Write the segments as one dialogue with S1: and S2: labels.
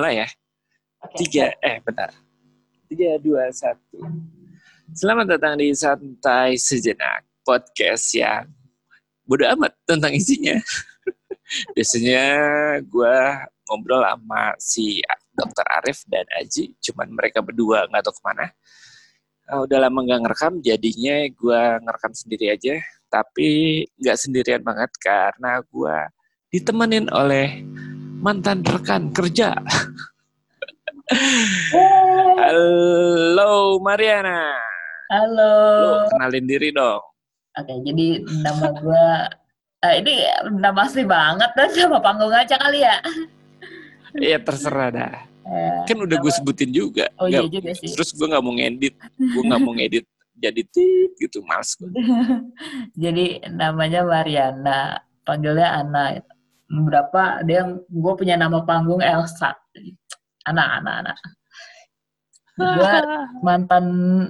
S1: Mulai ya. Tiga, eh bentar. Tiga, dua, satu. Selamat datang di Santai Sejenak, podcast yang bodo amat tentang isinya. Biasanya gue ngobrol sama si Dokter Arif dan Aji, cuman mereka berdua nggak tahu ke mana. Uh, udah lama nggak ngerekam, jadinya gue ngerekam sendiri aja. Tapi nggak sendirian banget karena gue ditemenin oleh mantan rekan kerja. Halo Mariana.
S2: Halo.
S1: Lu kenalin diri dong.
S2: Oke, jadi nama gue uh, ini nama asli banget dan nama panggung aja kali ya.
S1: Iya terserah dah.
S2: Eh,
S1: Kan udah gue sebutin juga.
S2: Oh iya
S1: Nggak-
S2: juga sih.
S1: Terus gue nggak mau ngedit. Gue nggak mau ngedit jadi tit gitu. Gue.
S2: jadi namanya Mariana, panggilnya Ana. Berapa ada yang gue punya nama panggung Elsa. Ana, Ana, Ana. Gue mantan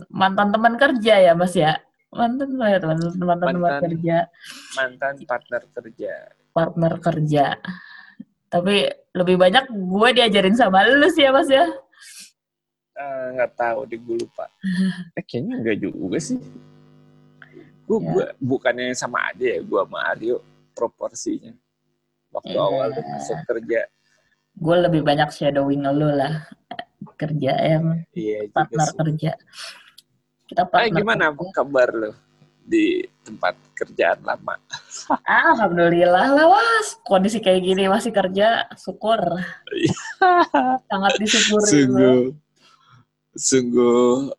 S2: mantan teman kerja ya Mas ya. Mantan ya teman mantan teman
S1: Mantan.
S2: kerja,
S1: Mantan partner kerja.
S2: partner kerja. Tapi lebih banyak gue diajarin sama lu sih ya Mas ya.
S1: Eh, nggak tahu deh gue lupa. Eh, kayaknya enggak juga sih. Gue
S2: Ya.
S1: gua- bukannya sama aja ya gue sama Aryo proporsinya. Waktu
S2: Iya.
S1: awal lu masuk kerja.
S2: gue lebih banyak shadowing lu lah kerja
S1: Iya juga
S2: partner
S1: sih.
S2: kerja kita
S1: Eh,
S2: partner
S1: gimana
S2: kerja.
S1: kabar lu di tempat kerjaan lama?
S2: alhamdulillah lah was kondisi kayak gini masih kerja syukur sangat disyukuri
S1: sungguh, sungguh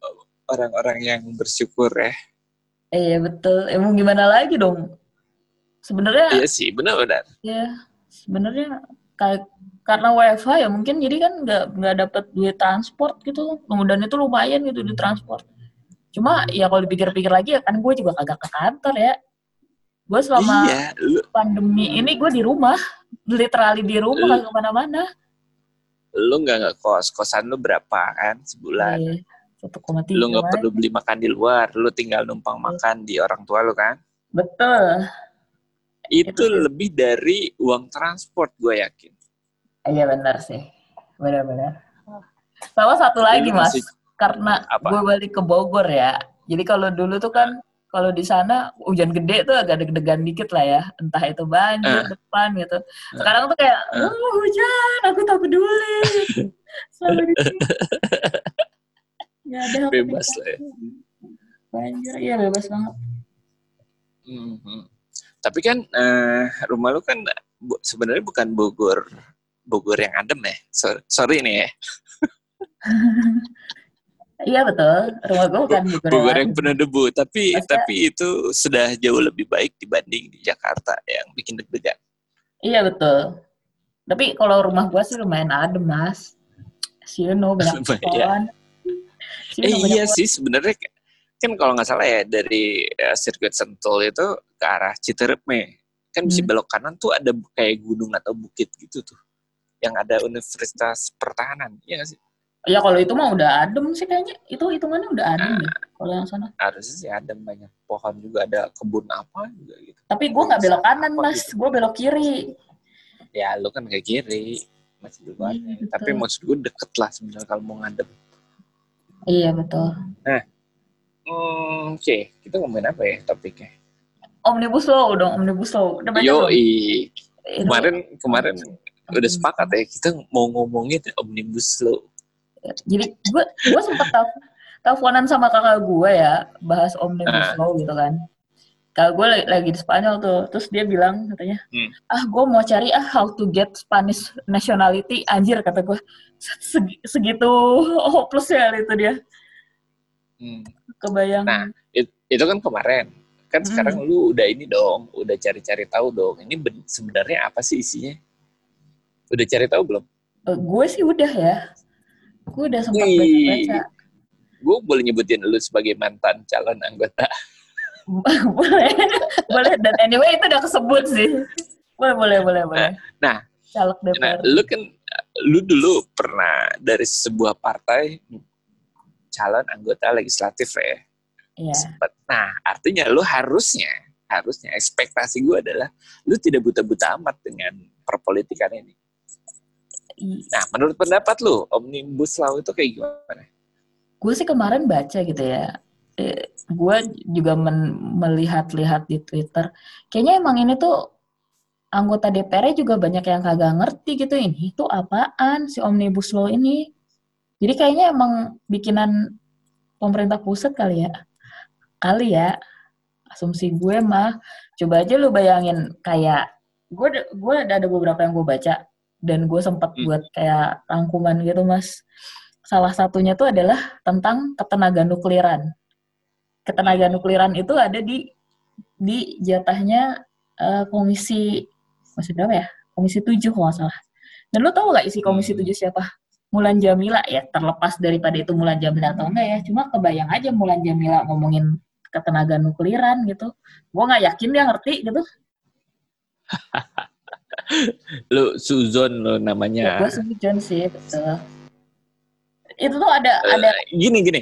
S1: orang-orang yang bersyukur ya.
S2: iya betul emang gimana lagi dong sebenarnya
S1: Iya sih, benar-benar.
S2: ya sebenarnya kayak karena WFH ya mungkin jadi kan nggak nggak dapat duit transport gitu. Kemudian itu lumayan gitu di transport. Cuma ya kalau dipikir-pikir lagi ya kan gue juga kagak ke kantor ya. Gue selama
S1: Iya, lu,
S2: pandemi ini gue di rumah literally di rumah
S1: Lu-
S2: gak ke mana-mana.
S1: Lu nggak ngekos, kosan lu berapa kan sebulan?
S2: Iya, satu koma tiga
S1: Lu nggak perlu beli makan di luar, lu tinggal numpang makan di orang tua lu kan?
S2: betul
S1: Itu lebih dari uang transport gue yakin.
S2: iya benar sih. Benar-benar sama satu lagi
S1: Lu
S2: mas.
S1: masih-
S2: karena gue balik ke Bogor ya. Jadi kalau dulu tuh kan kalau di sana hujan gede tuh agak deg-degan dikit lah ya. Entah itu banjir
S1: Eh.
S2: depan gitu. Sekarang tuh kayak
S1: Eh.
S2: oh hujan aku tak peduli. Selalu di sini. Ada
S1: Bebas lah ya.
S2: banjir iya bebas banget.
S1: Mhm. Tapi kan eh, rumah lu kan bu- sebenarnya bukan Bogor Bogor yang adem ya. So- sorry nih ya.
S2: Iya betul, rumah gue bukan di
S1: Bogor yang penuh debu, tapi
S2: Masa-
S1: tapi itu sudah jauh lebih baik dibanding di Jakarta yang bikin deg-degan.
S2: Iya betul. Tapi kalau rumah gue sih lumayan adem mas. Si you know banyak pohon.
S1: Eh iya
S2: pohon.
S1: sih sebenarnya kan kalau nggak salah ya dari eh, sirkuit Sentul itu ke arah Citerepme kan bisa
S2: Hmm.
S1: belok kanan tuh ada kayak gunung atau bukit gitu tuh yang ada Universitas Pertahanan iya nggak sih
S2: Ya kalau itu mah udah adem sih kayaknya. Itu hitungannya udah adem
S1: Ah.
S2: ya. Kalau yang sana.
S1: harusnya sih ada banyak pohon juga ada kebun apa juga gitu
S2: Tapi gue nggak belok kanan mas,
S1: gitu.
S2: gue belok kiri.
S1: ya lu kan ke kiri masih duluan
S2: Iya,
S1: tapi maksud gue deket lah sebenarnya kalau mau ngadep
S2: Iya betul.
S1: Hmm, oke kita ngomongin apa ya topiknya
S2: Omnibus law dong, omnibus law. Udah
S1: yo kemarin kemarin udah sepakat ya kita mau ngomongin omnibus law
S2: Jadi gue gue sempet tel teleponan sama kakak gue ya bahas omnibus
S1: Ah.
S2: law gitu kan. Kakak gue lagi, lagi di Spanyol tuh, terus dia bilang katanya,
S1: Hmm.
S2: ah gue mau cari ah how to get Spanish nationality, anjir kata gue Segi- segitu hopeless ya itu dia,
S1: Hmm.
S2: Kebayang.
S1: Nah. It- itu kan kemarin kan
S2: Hmm.
S1: sekarang lu udah ini dong udah cari-cari tahu dong ini ben- sebenarnya apa sih isinya udah cari tahu belum
S2: Eh, gue sih udah ya, gue udah sempat baca-baca.
S1: gue boleh nyebutin lu sebagai mantan calon anggota
S2: boleh, boleh dan anyway itu udah kesebut sih. Boleh, boleh, boleh, boleh.
S1: nah,
S2: Caleg
S1: nah lu kan lu dulu pernah dari sebuah partai calon anggota legislatif ya
S2: Iya.
S1: Nah, artinya lu harusnya harusnya ekspektasi gue adalah lu tidak buta-buta amat dengan perpolitikan ini. Nah, menurut pendapat lu, Omnibus Law itu kayak gimana?
S2: Gue sih kemarin baca gitu ya. Eh, gue juga melihat-lihat di Twitter. Kayaknya emang ini tuh anggota DPR juga banyak yang kagak ngerti gitu ini itu apaan si Omnibus Law ini. Jadi kayaknya emang bikinan pemerintah pusat kali ya. Kali ya. Asumsi gue mah. Coba aja lu bayangin kayak gue gue ada beberapa yang gue baca dan gue sempat hmm. buat kayak rangkuman gitu mas salah satunya tuh adalah tentang ketenaga nukliran ketenaga nukliran itu ada di di jatahnya uh, komisi komisi berapa ya komisi tujuh kalau salah dan lo tau gak isi komisi tujuh siapa Mulan Jamila ya terlepas daripada itu Mulan Jamila atau enggak ya cuma kebayang aja Mulan Jamila ngomongin ketenaga nukliran gitu gue nggak yakin dia ngerti gitu
S1: lu Suzon lo namanya.
S2: Ya, gue Suzon sih, betul. Itu tuh ada uh, ada
S1: gini gini.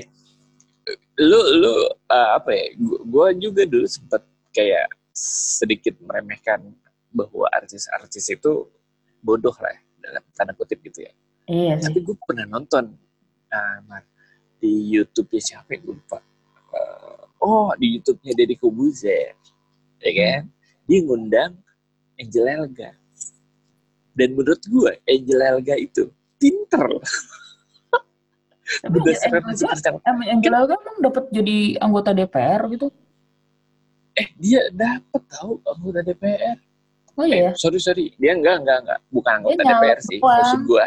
S1: Lu lu uh, apa ya? Gue juga dulu sempet kayak sedikit meremehkan bahwa artis-artis itu bodoh lah ya, dalam tanda kutip gitu ya.
S2: Iya sih.
S1: Tapi gue pernah nonton uh, di YouTube-nya siapa yang gue lupa. Uh, oh, di YouTube-nya Deddy Kobuzer. Ya kan? Hmm. Dia ngundang Angel Elga dan menurut gue Angel Elga itu pinter.
S2: Berdasarkan Angel Elga kan dapat jadi anggota DPR gitu.
S1: Eh dia dapat tahu anggota DPR.
S2: Oh iya.
S1: Eh, sorry sorry dia enggak enggak enggak bukan anggota dia DPR sih maksud gue.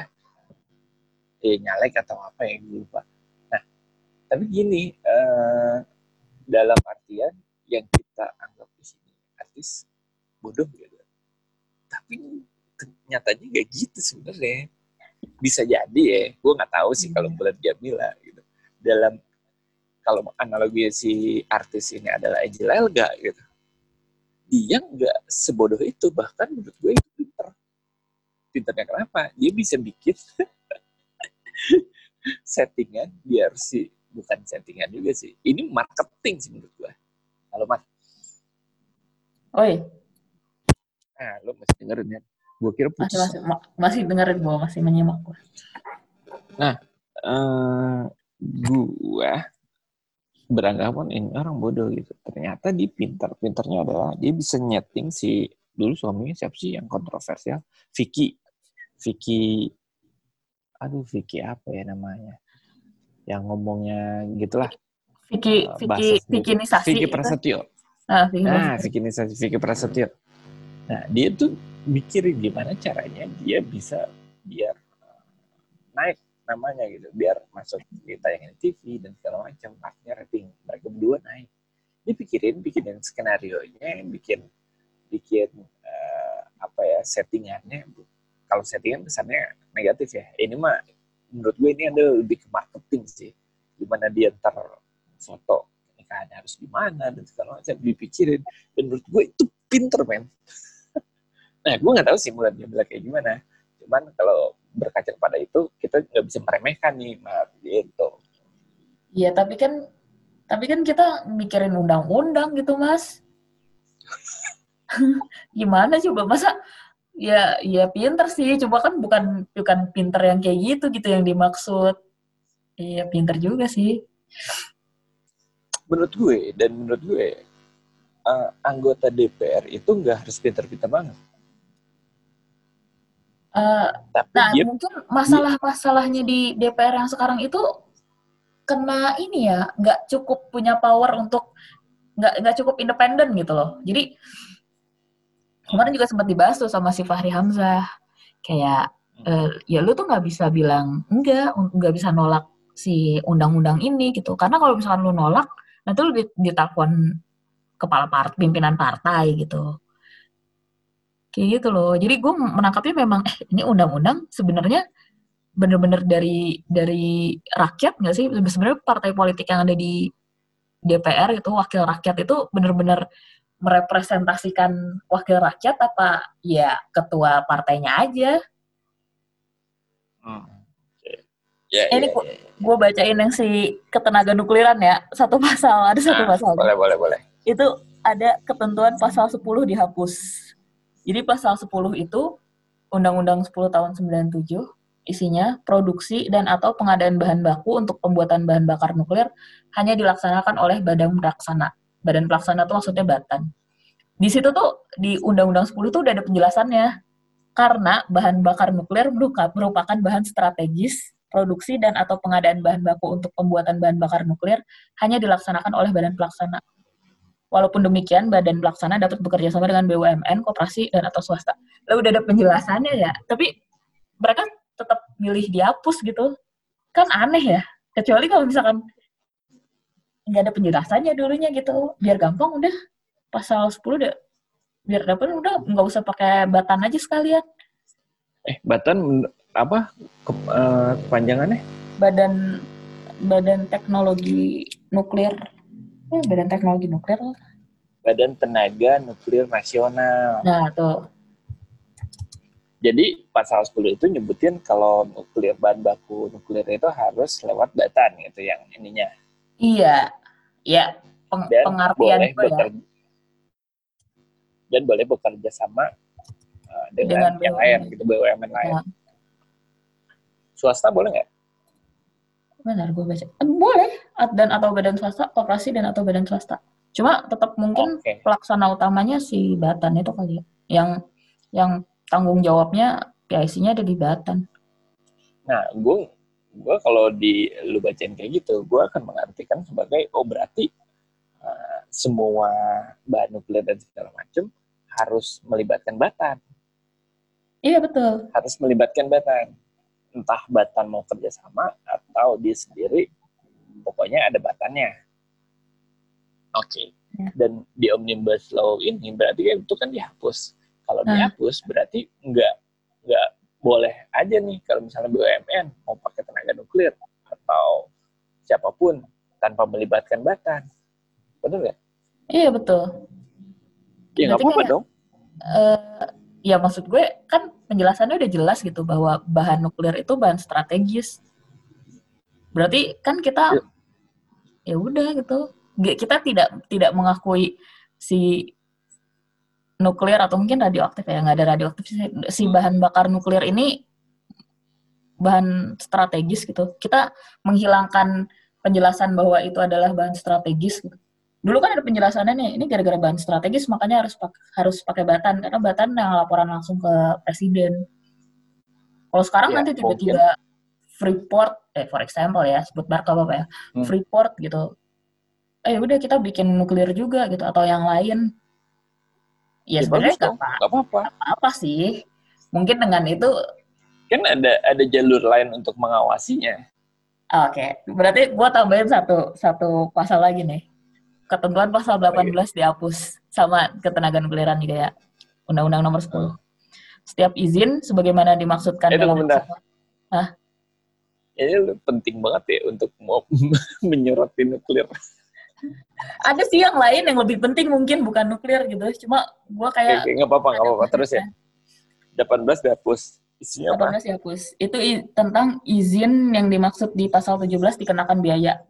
S1: Eh nyalek atau apa yang gue lupa. Nah tapi gini uh, dalam artian yang kita anggap di sini artis bodoh gitu. Tapi nyatanya gak gitu sebenarnya bisa jadi ya gue nggak tahu sih kalau bulan hmm. Jamila gitu dalam kalau analogi si artis ini adalah Angel Elga gitu dia nggak sebodoh itu bahkan menurut gue itu pinter pinternya kenapa dia bisa bikin settingan biar si bukan settingan juga sih ini marketing sih menurut gue kalau mas
S2: Oi
S1: nah lo masih dengerin ya Gue kira
S2: putus. Masih, masih, masih dengerin gue, masih menyimak gue.
S1: Nah, uh, gue beranggapan ini orang bodoh gitu. Ternyata dia pintar. Pintarnya adalah dia bisa nyeting si dulu suaminya siapa sih yang kontroversial? Vicky. Vicky aduh Vicky apa ya namanya? Yang ngomongnya gitulah.
S2: Vicky uh, Vicky Vicky Nisasi.
S1: Vicky Prasetyo. Ah, Vicky nah, Vicky Nisasi, Vicky Prasetyo. Nah, dia tuh mikirin gimana caranya dia bisa biar uh, naik namanya gitu biar masuk di tayangan TV dan segala macam artinya rating mereka berdua naik dia pikirin bikin skenario nya bikin bikin uh, apa ya settingannya kalau settingan kesannya negatif ya ini mah menurut gue ini ada lebih ke marketing sih gimana dia ntar foto nikahannya harus gimana dan segala macam dipikirin dan menurut gue itu pinter men Nah, gue nggak tahu sih mulai dia bilang kayak gimana. Cuman kalau berkaca pada itu, kita nggak bisa meremehkan nih, Mar, gitu.
S2: Iya, tapi kan tapi kan kita mikirin undang-undang gitu, Mas. Gimana coba masa ya ya pinter sih, coba kan bukan bukan pinter yang kayak gitu gitu yang dimaksud. Iya, pinter juga sih.
S1: Menurut gue dan menurut gue uh, anggota DPR itu nggak harus pinter-pinter banget
S2: Uh, nah, dia, mungkin masalah-masalahnya di DPR yang sekarang itu kena ini ya, nggak cukup punya power untuk nggak nggak cukup independen gitu loh. Jadi kemarin juga sempat dibahas tuh sama si Fahri Hamzah, kayak uh, ya lu tuh nggak bisa bilang enggak, nggak bisa nolak si undang-undang ini gitu. Karena kalau misalkan lu nolak, nanti lu ditelepon kepala part, pimpinan partai gitu. Kayak gitu loh. Jadi gue menangkapnya memang eh ini undang-undang sebenarnya bener-bener dari dari rakyat nggak sih? Sebenarnya partai politik yang ada di DPR itu wakil rakyat itu bener-bener merepresentasikan wakil rakyat apa ya ketua partainya aja hmm. Yeah, ini yeah, yeah. gue bacain yang si ketenaga nukliran ya satu pasal ada satu nah, pasal
S1: boleh boleh boleh
S2: itu ada ketentuan pasal 10 dihapus jadi pasal 10 itu Undang-Undang 10 tahun 97 isinya produksi dan atau pengadaan bahan baku untuk pembuatan bahan bakar nuklir hanya dilaksanakan oleh badan pelaksana. Badan pelaksana itu maksudnya batan. Di situ tuh di Undang-Undang 10 tuh udah ada penjelasannya. Karena bahan bakar nuklir merupakan bahan strategis produksi dan atau pengadaan bahan baku untuk pembuatan bahan bakar nuklir hanya dilaksanakan oleh badan pelaksana. Walaupun demikian, badan pelaksana dapat bekerja sama dengan BUMN, koperasi, dan atau swasta. Lalu udah ada penjelasannya ya. Tapi mereka tetap milih dihapus gitu. Kan aneh ya. Kecuali kalau misalkan nggak ada penjelasannya dulunya gitu. Biar gampang udah. Pasal 10 udah. Biar dapat udah nggak usah pakai batan aja sekalian.
S1: Eh, batan apa ke, uh, kepanjangannya?
S2: Badan Badan Teknologi Nuklir ya, Badan Teknologi Nuklir
S1: Badan Tenaga Nuklir Nasional.
S2: Nah, tuh.
S1: Jadi pasal 10 itu nyebutin kalau nuklir bahan baku nuklir itu harus lewat batan gitu yang ininya.
S2: Iya. Iya, Peng dan pengertian boleh itu ya.
S1: Dan boleh bekerja sama uh, dengan, dengan yang lain gitu BUMN lain. Nah. Swasta boleh nggak?
S2: benar gue baca eh, boleh dan atau badan swasta operasi dan atau badan swasta cuma tetap mungkin okay. pelaksana utamanya si Batan itu kali ya yang yang tanggung jawabnya PIC-nya ada di Batan
S1: nah gue gue kalau di lu bacain kayak gitu gue akan mengartikan sebagai oh berarti uh, semua bahan nuklir dan segala macam harus melibatkan Batan
S2: iya betul
S1: harus melibatkan Batan entah Batan mau kerjasama atau dia sendiri, pokoknya ada batannya. Oke. Okay. Ya. Dan di omnibus law ini berarti kan itu kan dihapus. Kalau nah. dihapus berarti nggak nggak boleh aja nih kalau misalnya BUMN mau pakai tenaga nuklir atau siapa pun tanpa melibatkan Batan. Betul nggak?
S2: Iya betul.
S1: Ya nggak apa-apa dong.
S2: Uh, ya maksud gue kan penjelasannya udah jelas gitu bahwa bahan nuklir itu bahan strategis. Berarti kan kita ya, ya udah gitu. Kita tidak tidak mengakui si nuklir atau mungkin radioaktif ya nggak ada radioaktif si bahan bakar nuklir ini bahan strategis gitu. Kita menghilangkan penjelasan bahwa itu adalah bahan strategis. Gitu dulu kan ada penjelasannya nih ini gara-gara bahan strategis makanya harus pakai harus pakai batan karena batan yang laporan langsung ke presiden. Kalau sekarang ya, nanti tiba-tiba Freeport eh for example ya sebut apa apa ya hmm. Freeport gitu. Eh udah kita bikin nuklir juga gitu atau yang lain ya, ya sebenarnya nggak apa-apa apa sih mungkin dengan itu
S1: kan ada ada jalur lain untuk mengawasinya
S2: oke okay. berarti gua tambahin satu satu pasal lagi nih ketentuan pasal 18 dihapus sama ketenaga nukliran juga ya. Undang-Undang nomor 10. Setiap izin sebagaimana dimaksudkan
S1: eh, dalam Hah? Ini penting banget ya untuk mau menyoroti nuklir.
S2: Ada sih yang lain yang lebih penting mungkin bukan nuklir gitu. Cuma gua kayak
S1: nggak apa-apa, nggak apa-apa. Terus ya. 18 dihapus.
S2: Isinya 18 apa? dihapus. Itu tentang izin yang dimaksud di pasal 17 dikenakan biaya.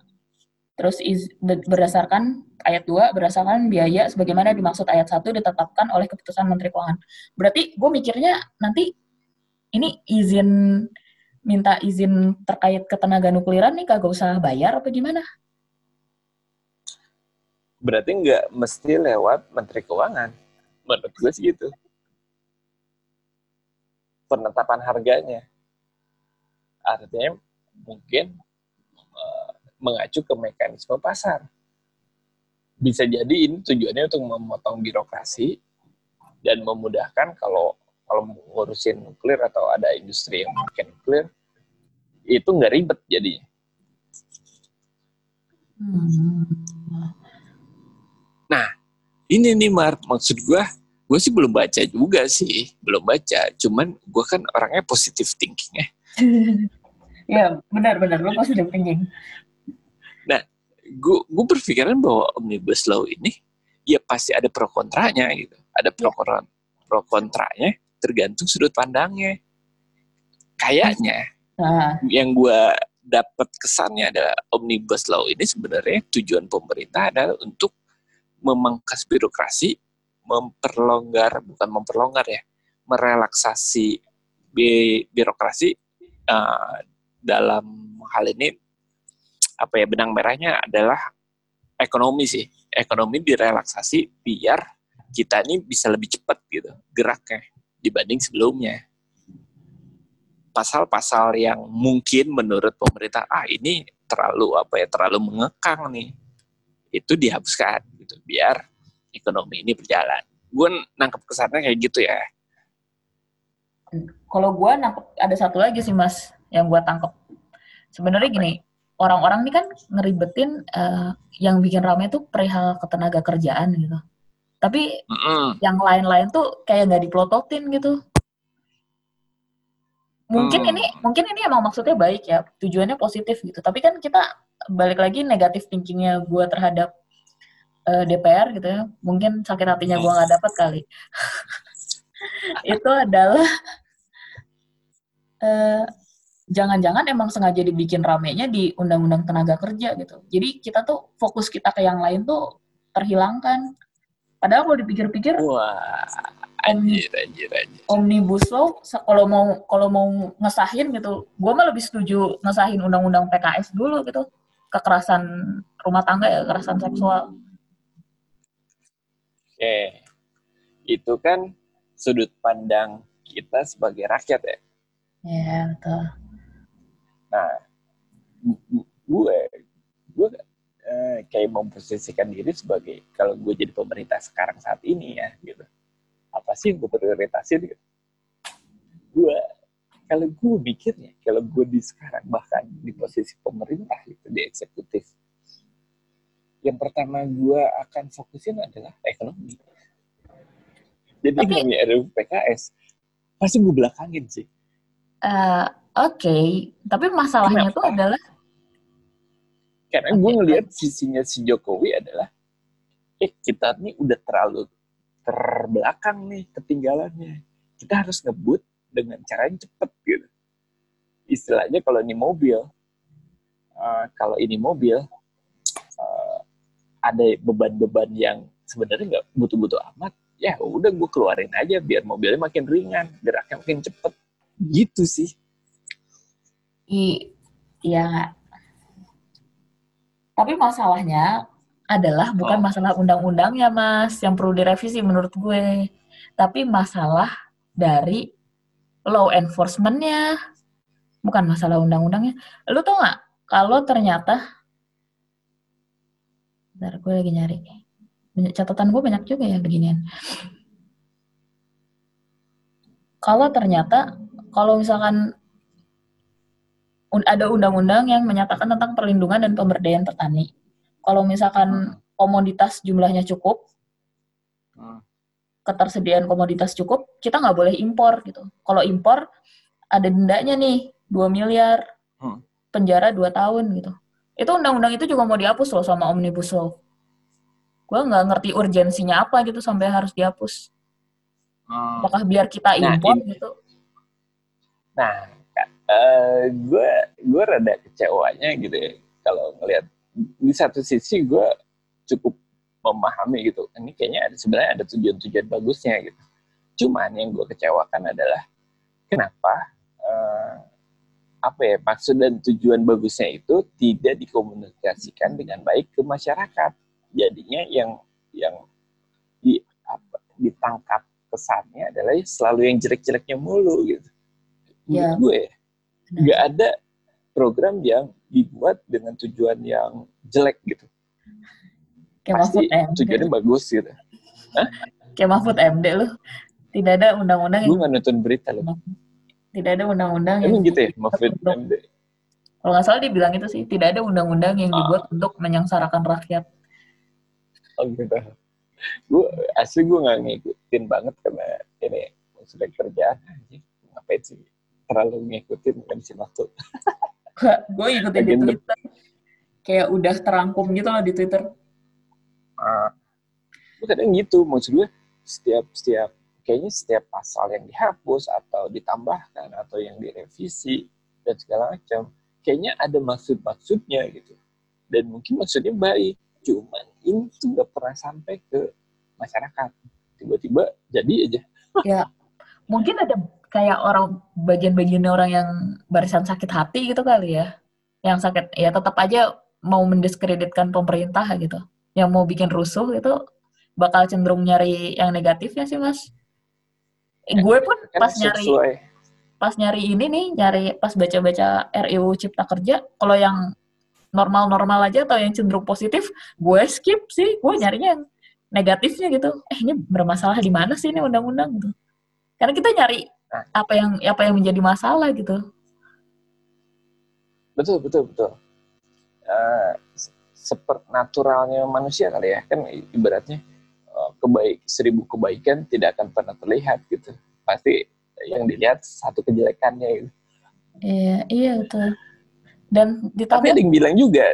S2: Terus iz, berdasarkan ayat 2, berdasarkan biaya sebagaimana dimaksud ayat 1 ditetapkan oleh keputusan Menteri Keuangan. Berarti gue mikirnya nanti ini izin minta izin terkait ketenaga nukliran nih kagak usah bayar apa gimana?
S1: Berarti nggak mesti lewat Menteri Keuangan. Menurut gue sih gitu. Penetapan harganya. Artinya mungkin mengacu ke mekanisme pasar. Bisa jadi ini tujuannya untuk memotong birokrasi dan memudahkan kalau kalau ngurusin nuklir atau ada industri yang pakai nuklir itu nggak ribet jadinya. Hmm. Nah, ini nih Mart, maksud gue, gue sih belum baca juga sih, belum baca. Cuman gue kan orangnya positif thinking ya.
S2: ya, benar-benar, lo positif thinking
S1: gue gue berpikiran bahwa omnibus law ini ya pasti ada pro kontranya gitu ada pro kontra pro kontranya tergantung sudut pandangnya kayaknya uh. yang gue dapat kesannya adalah omnibus law ini sebenarnya tujuan pemerintah adalah untuk memangkas birokrasi memperlonggar bukan memperlonggar ya merelaksasi bi birokrasi uh, dalam hal ini apa ya benang merahnya adalah ekonomi sih. Ekonomi direlaksasi biar kita ini bisa lebih cepat gitu geraknya dibanding sebelumnya. Pasal-pasal yang mungkin menurut pemerintah ah ini terlalu apa ya terlalu mengekang nih itu dihapuskan gitu biar ekonomi ini berjalan gue nangkep kesannya kayak gitu ya
S2: kalau gue nangkep ada satu lagi sih mas yang gue tangkep sebenarnya gini orang-orang ini kan ngeribetin uh, yang bikin ramai itu perihal ketenaga kerjaan gitu. Tapi mm -hmm. yang lain-lain tuh kayak nggak dipelototin gitu. Mungkin mm. ini mungkin ini emang maksudnya baik ya, tujuannya positif gitu. Tapi kan kita balik lagi negatif thinkingnya gue terhadap uh, eh, DPR gitu ya. Mungkin sakit hatinya gue nggak dapat kali. itu adalah uh, jangan-jangan emang sengaja dibikin ramenya di undang-undang tenaga kerja gitu. Jadi kita tuh fokus kita ke yang lain tuh terhilangkan. Padahal kalau dipikir-pikir,
S1: wah, anjir, anjir, anjir.
S2: Omnibus Law, kalau mau kalau mau ngesahin gitu, gue mah lebih setuju ngesahin undang-undang PKS dulu gitu, kekerasan rumah tangga ya, kekerasan seksual.
S1: Oke, itu kan sudut pandang kita sebagai rakyat ya.
S2: Iya, betul
S1: Nah, gue gue eh, kayak memposisikan diri sebagai kalau gue jadi pemerintah sekarang saat ini ya gitu. Apa sih yang gue prioritasin gitu? Gue kalau gue mikirnya kalau gue di sekarang bahkan di posisi pemerintah gitu di eksekutif yang pertama gue akan fokusin adalah ekonomi. Jadi Tapi, namanya RUU PKS pasti gue belakangin sih.
S2: Uh, Oke, okay. tapi masalahnya itu adalah
S1: karena gue ngelihat sisinya si Jokowi adalah eh kita nih udah terlalu terbelakang nih ketinggalannya. Kita harus ngebut dengan cara yang cepet gitu. Istilahnya kalau ini mobil, uh, kalau ini mobil uh, ada beban-beban yang sebenarnya nggak butuh-butuh amat, ya udah gue keluarin aja biar mobilnya makin ringan, geraknya makin cepet. Gitu sih
S2: Iya. Tapi masalahnya adalah bukan oh. masalah undang-undangnya, Mas, yang perlu direvisi menurut gue. Tapi masalah dari law enforcement-nya. Bukan masalah undang-undangnya. Lu tau gak, kalau ternyata... Bentar, gue lagi nyari. Catatan gue banyak juga ya beginian. Kalau ternyata, kalau misalkan ada undang-undang yang menyatakan tentang perlindungan dan pemberdayaan petani. Kalau misalkan komoditas jumlahnya cukup, hmm. Ketersediaan komoditas cukup, kita nggak boleh impor gitu. Kalau impor ada dendanya nih 2 miliar, hmm. penjara 2 tahun gitu. Itu undang-undang itu juga mau dihapus loh sama Omnibus Law. Gue nggak ngerti urgensinya apa gitu sampai harus dihapus. Hmm. Apakah biar kita nah, impor nah, gitu?
S1: Nah, gue uh, gue rada kecewanya gitu ya kalau ngelihat di satu sisi gue cukup memahami gitu. Ini kayaknya ada sebenarnya ada tujuan-tujuan bagusnya gitu. Cuman yang gue kecewakan adalah kenapa uh, apa ya maksud dan tujuan bagusnya itu tidak dikomunikasikan dengan baik ke masyarakat. Jadinya yang yang di apa, ditangkap kesannya adalah selalu yang jelek-jeleknya mulu gitu. Ya. gue nggak ada program yang dibuat dengan tujuan yang jelek gitu.
S2: Kayak Pasti MD.
S1: tujuannya bagus gitu.
S2: Hah? Kayak Mahfud MD loh. Tidak ada undang-undang
S1: yang... Gue nonton berita loh.
S2: Tidak ada undang-undang
S1: yang... Emang gitu ya, Mahfud MD?
S2: Kalau nggak salah dia bilang itu sih, tidak ada undang-undang yang dibuat ah. untuk menyengsarakan rakyat.
S1: Oh gitu. Gue asli gue nggak ngikutin banget karena ini sudah kerjaan. Ngapain sih? terlalu ngikutin ngabisin waktu.
S2: gue ikutin di Twitter. Kayak udah terangkum gitu loh di Twitter.
S1: Uh, kadang gitu, maksud gue setiap setiap kayaknya setiap pasal yang dihapus atau ditambahkan atau yang direvisi dan segala macam kayaknya ada maksud-maksudnya gitu dan mungkin maksudnya baik cuman ini tuh nggak pernah sampai ke masyarakat tiba-tiba jadi aja
S2: ya mungkin ada kayak orang bagian-bagian orang yang barisan sakit hati gitu kali ya. Yang sakit ya tetap aja mau mendiskreditkan pemerintah gitu. Yang mau bikin rusuh itu bakal cenderung nyari yang negatifnya sih, Mas. Eh, gue pun
S1: Kan
S2: pas nyari pas nyari ini nih, nyari pas baca-baca RUU Cipta Kerja, kalau yang normal-normal aja atau yang cenderung positif, gue skip sih. Gue nyarinya yang negatifnya gitu. Eh ini bermasalah di mana sih ini undang-undang gitu. Karena kita nyari apa yang apa yang menjadi masalah gitu.
S1: Betul, betul, betul. Eh, seperti naturalnya manusia kali ya. Kan ibaratnya eh, kebaik seribu kebaikan tidak akan pernah terlihat gitu. Pasti yang dilihat satu kejelekannya gitu.
S2: Iya, iya betul. Dan
S1: Tapi
S2: ditambah
S1: ada yang bilang juga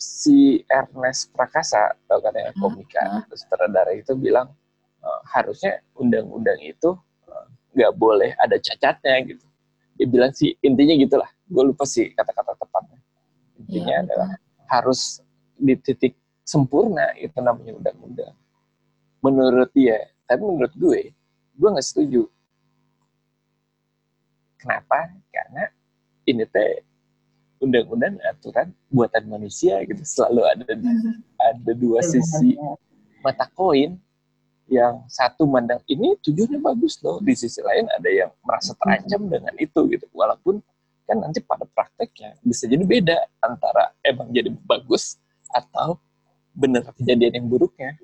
S1: si Ernest Prakasa, atau kan yang komika
S2: hmm.
S1: sutradara itu bilang eh, harusnya undang-undang itu eh, nggak boleh ada cacatnya gitu. Dia bilang sih intinya gitulah. Gue lupa sih kata-kata tepatnya. Intinya
S2: Iya,
S1: adalah harus di titik sempurna itu namanya undang-undang. Menurut dia, tapi menurut gue, gue nggak setuju. Kenapa? Karena ini teh undang-undang aturan buatan manusia gitu selalu ada ada dua sisi mata koin yang satu mandang ini tujuannya bagus loh di sisi lain ada yang merasa terancam dengan itu gitu walaupun kan nanti pada prakteknya bisa jadi beda antara emang jadi bagus atau benar kejadian yang buruknya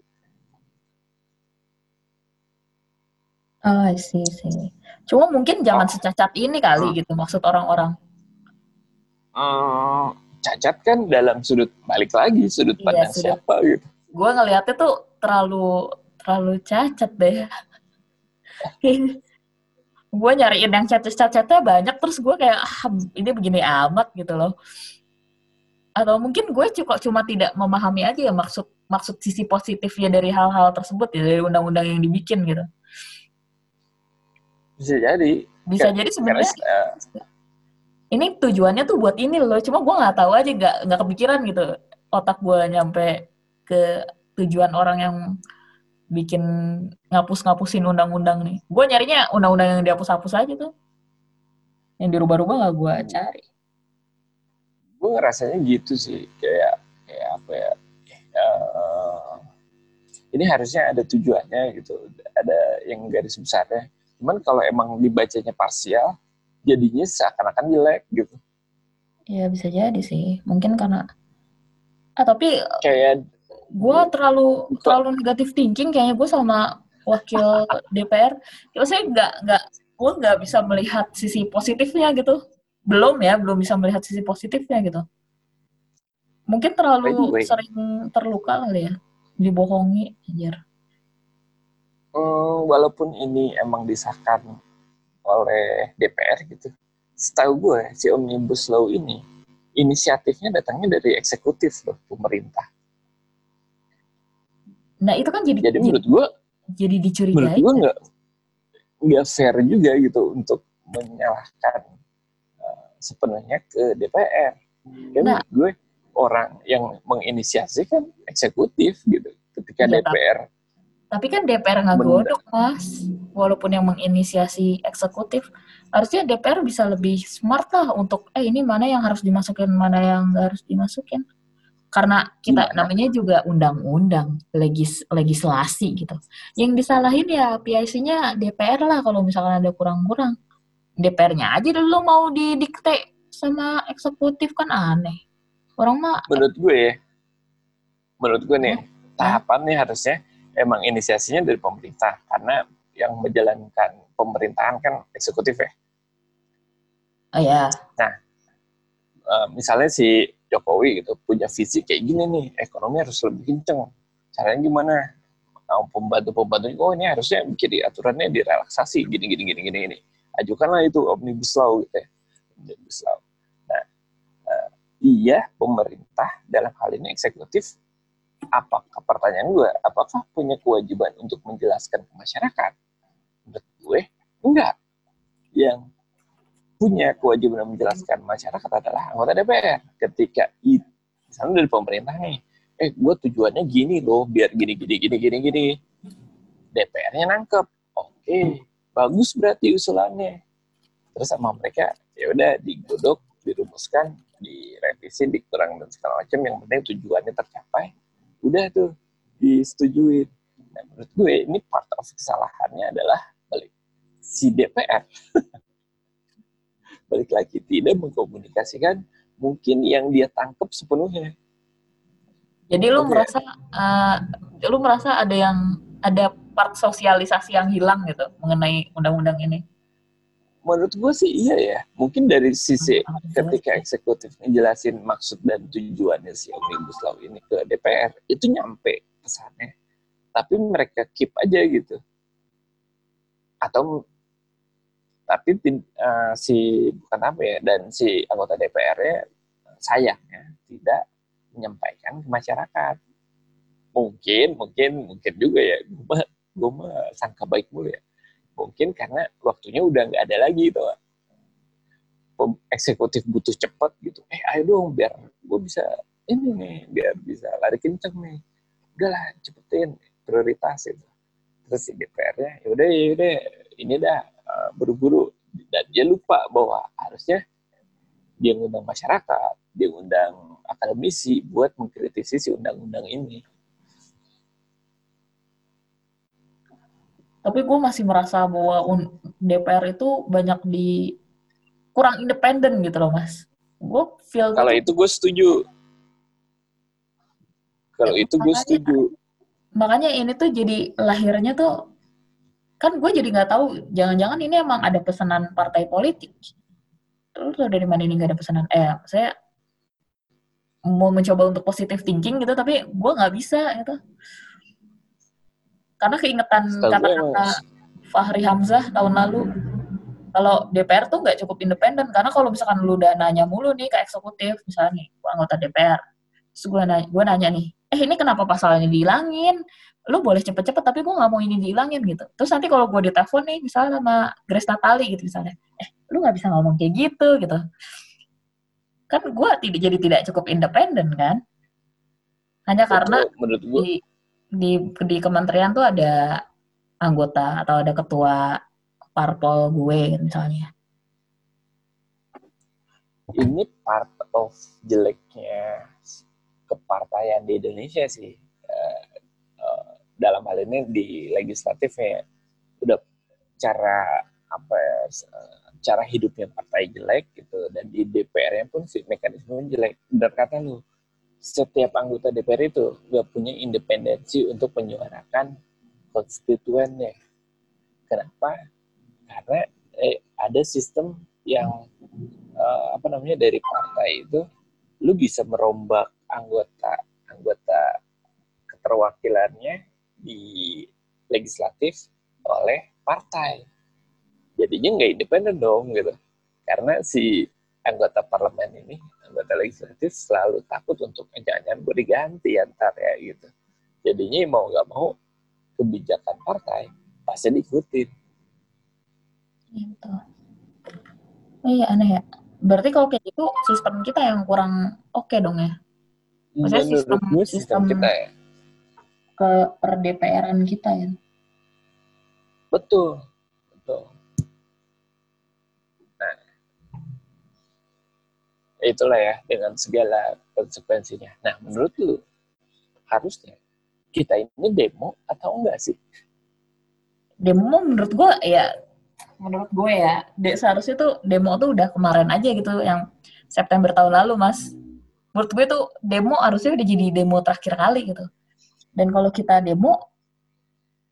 S2: Oh, sih sih. Cuma mungkin jangan
S1: Oh.
S2: secacat ini kali
S1: Hmm.
S2: gitu maksud orang-orang.
S1: Eh, cacat kan dalam sudut balik lagi sudut
S2: Iya,
S1: pandang
S2: sudut-
S1: siapa gitu
S2: Gue ngeliatnya tuh terlalu terlalu cacat deh. gue nyariin yang cacat-cacatnya banyak terus gue kayak ah, ini begini amat gitu loh. Atau mungkin gue cuma cuma tidak memahami aja ya maksud maksud sisi positifnya dari hal-hal tersebut ya dari undang-undang yang dibikin gitu.
S1: bisa jadi
S2: Bisa jadi sebenarnya
S1: eh,
S2: ini tujuannya tuh buat ini loh cuma gue nggak tahu aja nggak nggak kepikiran gitu otak gue nyampe ke tujuan orang yang bikin ngapus-ngapusin undang-undang nih. Gue nyarinya undang-undang yang dihapus-hapus aja tuh. Yang dirubah-rubah nggak gue cari.
S1: Gue ngerasanya gitu sih. Kayak kayak apa ya? Eh, ini harusnya ada tujuannya gitu. Ada yang garis besarnya. Cuman kalau emang dibacanya parsial jadinya seakan-akan jelek gitu.
S2: Ya bisa jadi sih. Mungkin karena ah tapi
S1: kayak
S2: gue terlalu
S1: Betul.
S2: terlalu negatif thinking kayaknya gue sama wakil DPR ya saya nggak nggak gue nggak bisa melihat sisi positifnya gitu. Belum ya belum bisa melihat sisi positifnya gitu. Mungkin terlalu sering terluka kali ya dibohongi anjir.
S1: Hmm, walaupun ini emang disahkan oleh DPR gitu. Setahu gue si omnibus law ini inisiatifnya datangnya dari eksekutif loh pemerintah
S2: nah itu kan jadi
S1: jadi menurut gue
S2: jadi
S1: menurut
S2: dicurigai
S1: gue nggak nggak fair juga gitu untuk menyalahkan uh, sepenuhnya ke DPR. Dan
S2: Nah.
S1: menurut gue orang yang menginisiasi kan eksekutif gitu. Ketika
S2: Iya,
S1: DPR
S2: tapi kan DPR nggak godok mas walaupun yang menginisiasi eksekutif harusnya DPR bisa lebih smart lah untuk eh ini mana yang harus dimasukin mana yang nggak harus dimasukin karena kita
S1: Iya.
S2: namanya juga undang-undang legis legislasi gitu yang disalahin ya PIC-nya DPR lah kalau misalkan ada kurang-kurang DPR-nya aja dulu mau didikte sama eksekutif kan aneh orang mah
S1: menurut gue ya, menurut gue nih
S2: Hmm.
S1: tahapannya harusnya emang inisiasinya dari pemerintah karena yang menjalankan pemerintahan kan eksekutif ya.
S2: oh ya
S1: Eh, misalnya si Jokowi gitu punya visi kayak gini nih ekonomi harus lebih kenceng. Caranya gimana? Nah, pembantu pembantu oh ini harusnya bikin di aturannya direlaksasi gini gini gini gini gini. Ajukanlah itu omnibus law gitu ya omnibus law. Nah eh, iya pemerintah dalam hal ini eksekutif apakah pertanyaan gue apakah punya kewajiban untuk menjelaskan ke masyarakat? Menurut gue enggak. Yang punya kewajiban menjelaskan. Masyarakat adalah anggota DPR ketika itu misalnya dari pemerintah nih eh gue tujuannya gini loh biar gini gini gini gini gini. DPR-nya nangkep. Oke bagus berarti usulannya. Terus sama mereka ya udah digodok dirumuskan direvisi dikurang dan segala macam. Yang penting tujuannya tercapai. Udah tuh disetujui nah, menurut gue ini part of kesalahannya adalah balik si DPR balik lagi tidak mengkomunikasikan mungkin yang dia tangkap sepenuhnya
S2: jadi lu okay. merasa uh, lu merasa ada yang ada part sosialisasi yang hilang gitu mengenai undang-undang ini?
S1: Menurut gue sih iya ya. Mungkin dari sisi ketika eksekutif ngejelasin maksud dan tujuannya si Omnibus Law ini ke DPR, itu nyampe pesannya. Tapi mereka keep aja gitu. Atau tapi uh, si bukan apa ya dan si anggota DPR-nya sayangnya tidak menyampaikan ke masyarakat. Mungkin, mungkin, mungkin juga ya. Gue mah, gue mah sangka baik mulu ya. Mungkin karena waktunya udah nggak ada lagi tuh. Eksekutif butuh cepat gitu. Eh, ayo dong biar gue bisa ini nih, biar bisa lari kenceng nih. Udahlah, cepetin prioritas itu. Terus si DPR-nya, yaudah, yaudah, ini dah uh, buru-buru. Dan dia lupa bahwa harusnya dia ngundang masyarakat, dia ngundang akademisi buat mengkritisi si undang-undang ini.
S2: Tapi gue masih merasa bahwa DPR itu banyak di kurang independen gitu loh mas. Gue feel
S1: kalau itu gue setuju. Kalau ya, itu gue setuju.
S2: Makanya ini tuh jadi lahirnya tuh kan gue jadi nggak tahu jangan-jangan ini emang ada pesanan partai politik. Terus dari mana ini nggak ada pesanan eh saya mau mencoba untuk positive thinking gitu tapi gue nggak bisa gitu. Karena keingetan kata-kata Fahri Hamzah tahun lalu kalau DPR tuh nggak cukup independen. Karena kalau misalkan lu udah nanya mulu nih ke eksekutif misalnya nih gue anggota DPR terus gue nanya, gue nanya nih eh ini kenapa pasalnya dihilangin lu boleh cepet-cepet tapi gue nggak mau ini dihilangin gitu. Terus nanti kalau gue ditelepon nih misalnya sama Grace Natali gitu misalnya eh lu nggak bisa ngomong kayak gitu gitu. Kan gue tidak jadi tidak cukup independen kan? Hanya Betul, karena menurut gue. di di di kementerian tuh ada anggota atau ada ketua parpol gue misalnya.
S1: Ini part of jeleknya kepartaian di Indonesia sih dalam hal ini di legislatif ya udah cara apa ya, cara hidupnya partai jelek gitu dan di DPR-nya pun si mekanisme jelek. Benar kata lu, setiap anggota DPR itu gak punya independensi untuk menyuarakan konstituennya. Kenapa? Karena eh, ada sistem yang uh, apa namanya dari partai itu lu bisa merombak anggota anggota keterwakilannya di legislatif oleh partai. Jadinya nggak independen dong gitu. Karena si anggota parlemen ini anggota legislatif selalu takut untuk jangan gue diganti antar ya gitu. Jadinya mau nggak mau kebijakan partai pasti diikutin.
S2: Gitu. Oh iya aneh ya. Berarti kalau kayak gitu sistem kita yang kurang oke okay dong ya?
S1: Maksudnya sistem, sistem, sistem kita ya
S2: ke per DPR-an kita ya.
S1: Betul. Betul. Itulah ya dengan segala konsekuensinya. Nah, menurut lu harusnya kita ini demo atau enggak sih?
S2: Demo menurut gue ya menurut gue ya de, seharusnya tuh demo tuh udah kemarin aja gitu yang September tahun lalu mas. Menurut gue tuh demo harusnya udah jadi demo terakhir kali gitu dan kalau kita demo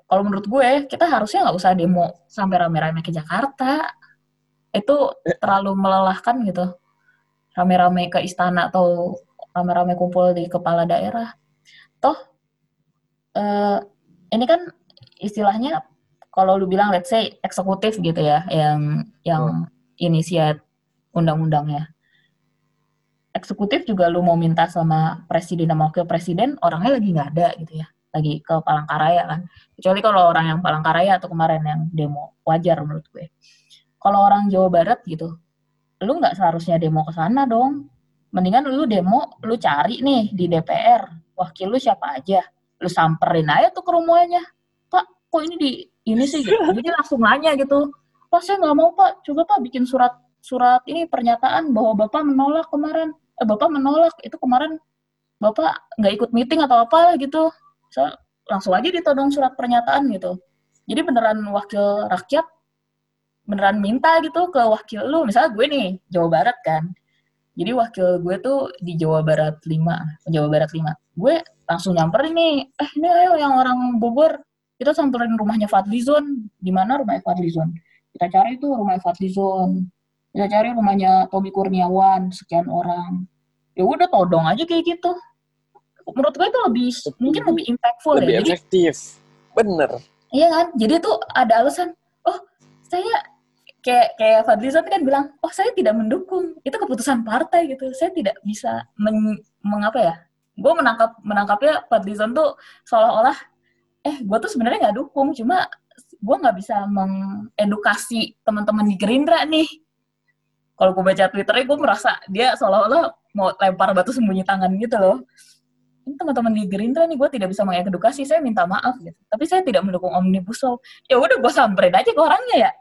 S2: kalau menurut gue kita harusnya nggak usah demo sampai rame-rame ke Jakarta itu terlalu melelahkan gitu rame-rame ke istana atau rame-rame kumpul di kepala daerah. Toh uh, ini kan istilahnya kalau lu bilang let's say eksekutif gitu ya yang yang hmm. inisiat undang-undangnya. Eksekutif juga lu mau minta sama presiden sama wakil presiden orangnya lagi nggak ada gitu ya lagi ke Palangkaraya kan kecuali kalau orang yang Palangkaraya atau kemarin yang demo wajar menurut gue kalau orang Jawa Barat gitu lu nggak seharusnya demo ke sana dong. Mendingan lu demo, lu cari nih di DPR, wakil lu siapa aja. Lu samperin aja tuh ke rumahnya. Pak, kok ini di ini sih gitu. Jadi langsung nanya gitu, Pak saya nggak mau Pak, coba Pak bikin surat surat ini pernyataan bahwa Bapak menolak kemarin, eh Bapak menolak itu kemarin Bapak nggak ikut meeting atau apa gitu. So, langsung aja ditodong surat pernyataan gitu. Jadi beneran wakil rakyat beneran minta gitu ke wakil lu, misalnya gue nih Jawa Barat kan. Jadi wakil gue tuh di Jawa Barat 5, Jawa Barat 5. Gue langsung nyamperin nih, eh ini ayo yang orang Bogor, kita samperin rumahnya Fadlizon. Di mana rumahnya Fadlizon? Kita cari tuh rumahnya Fadlizon. Kita cari rumahnya Tommy Kurniawan, sekian orang. Ya udah todong aja kayak gitu. Menurut gue itu lebih,
S1: Lebih-
S2: mungkin lebih impactful
S1: Lebih
S2: ya. Jadi
S1: efektif. Bener.
S2: Iya kan? Jadi tuh ada alasan, oh saya kayak kayak Fadlizon kan bilang, oh saya tidak mendukung, itu keputusan partai gitu, saya tidak bisa men, mengapa ya? Gue menangkap menangkapnya Fadlizon tuh seolah-olah, eh gue tuh sebenarnya nggak dukung, cuma gue nggak bisa mengedukasi teman-teman di Gerindra nih. Kalau gue baca Twitternya, gue merasa dia seolah-olah mau lempar batu sembunyi tangan gitu loh. Ini teman-teman di Gerindra nih gue tidak bisa mengedukasi saya minta maaf gitu. Tapi saya tidak mendukung omnibus law. Ya udah gue samperin aja ke orangnya ya.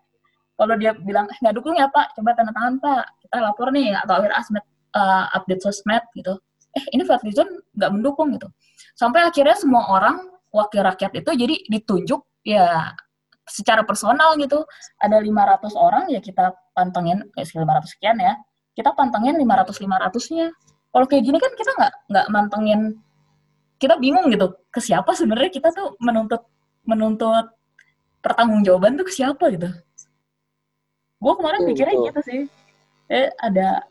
S2: Kalau dia bilang eh, nggak dukung ya pak. Coba tanda tangan pak. Kita lapor nih atau akhir asmet uh, update sosmed gitu. Eh ini Fadlizon nggak mendukung gitu. Sampai akhirnya semua orang wakil rakyat itu jadi ditunjuk ya secara personal gitu. Ada 500 orang ya kita pantengin ya 500 sekian ya. Kita pantengin 500 500 nya kalau kayak gini kan kita nggak nggak mantengin. Kita bingung gitu ke siapa sebenarnya kita tuh menuntut menuntut pertanggungjawaban tuh ke siapa gitu. Gue kemarin pikirnya
S1: betul.
S2: gitu sih. Eh ada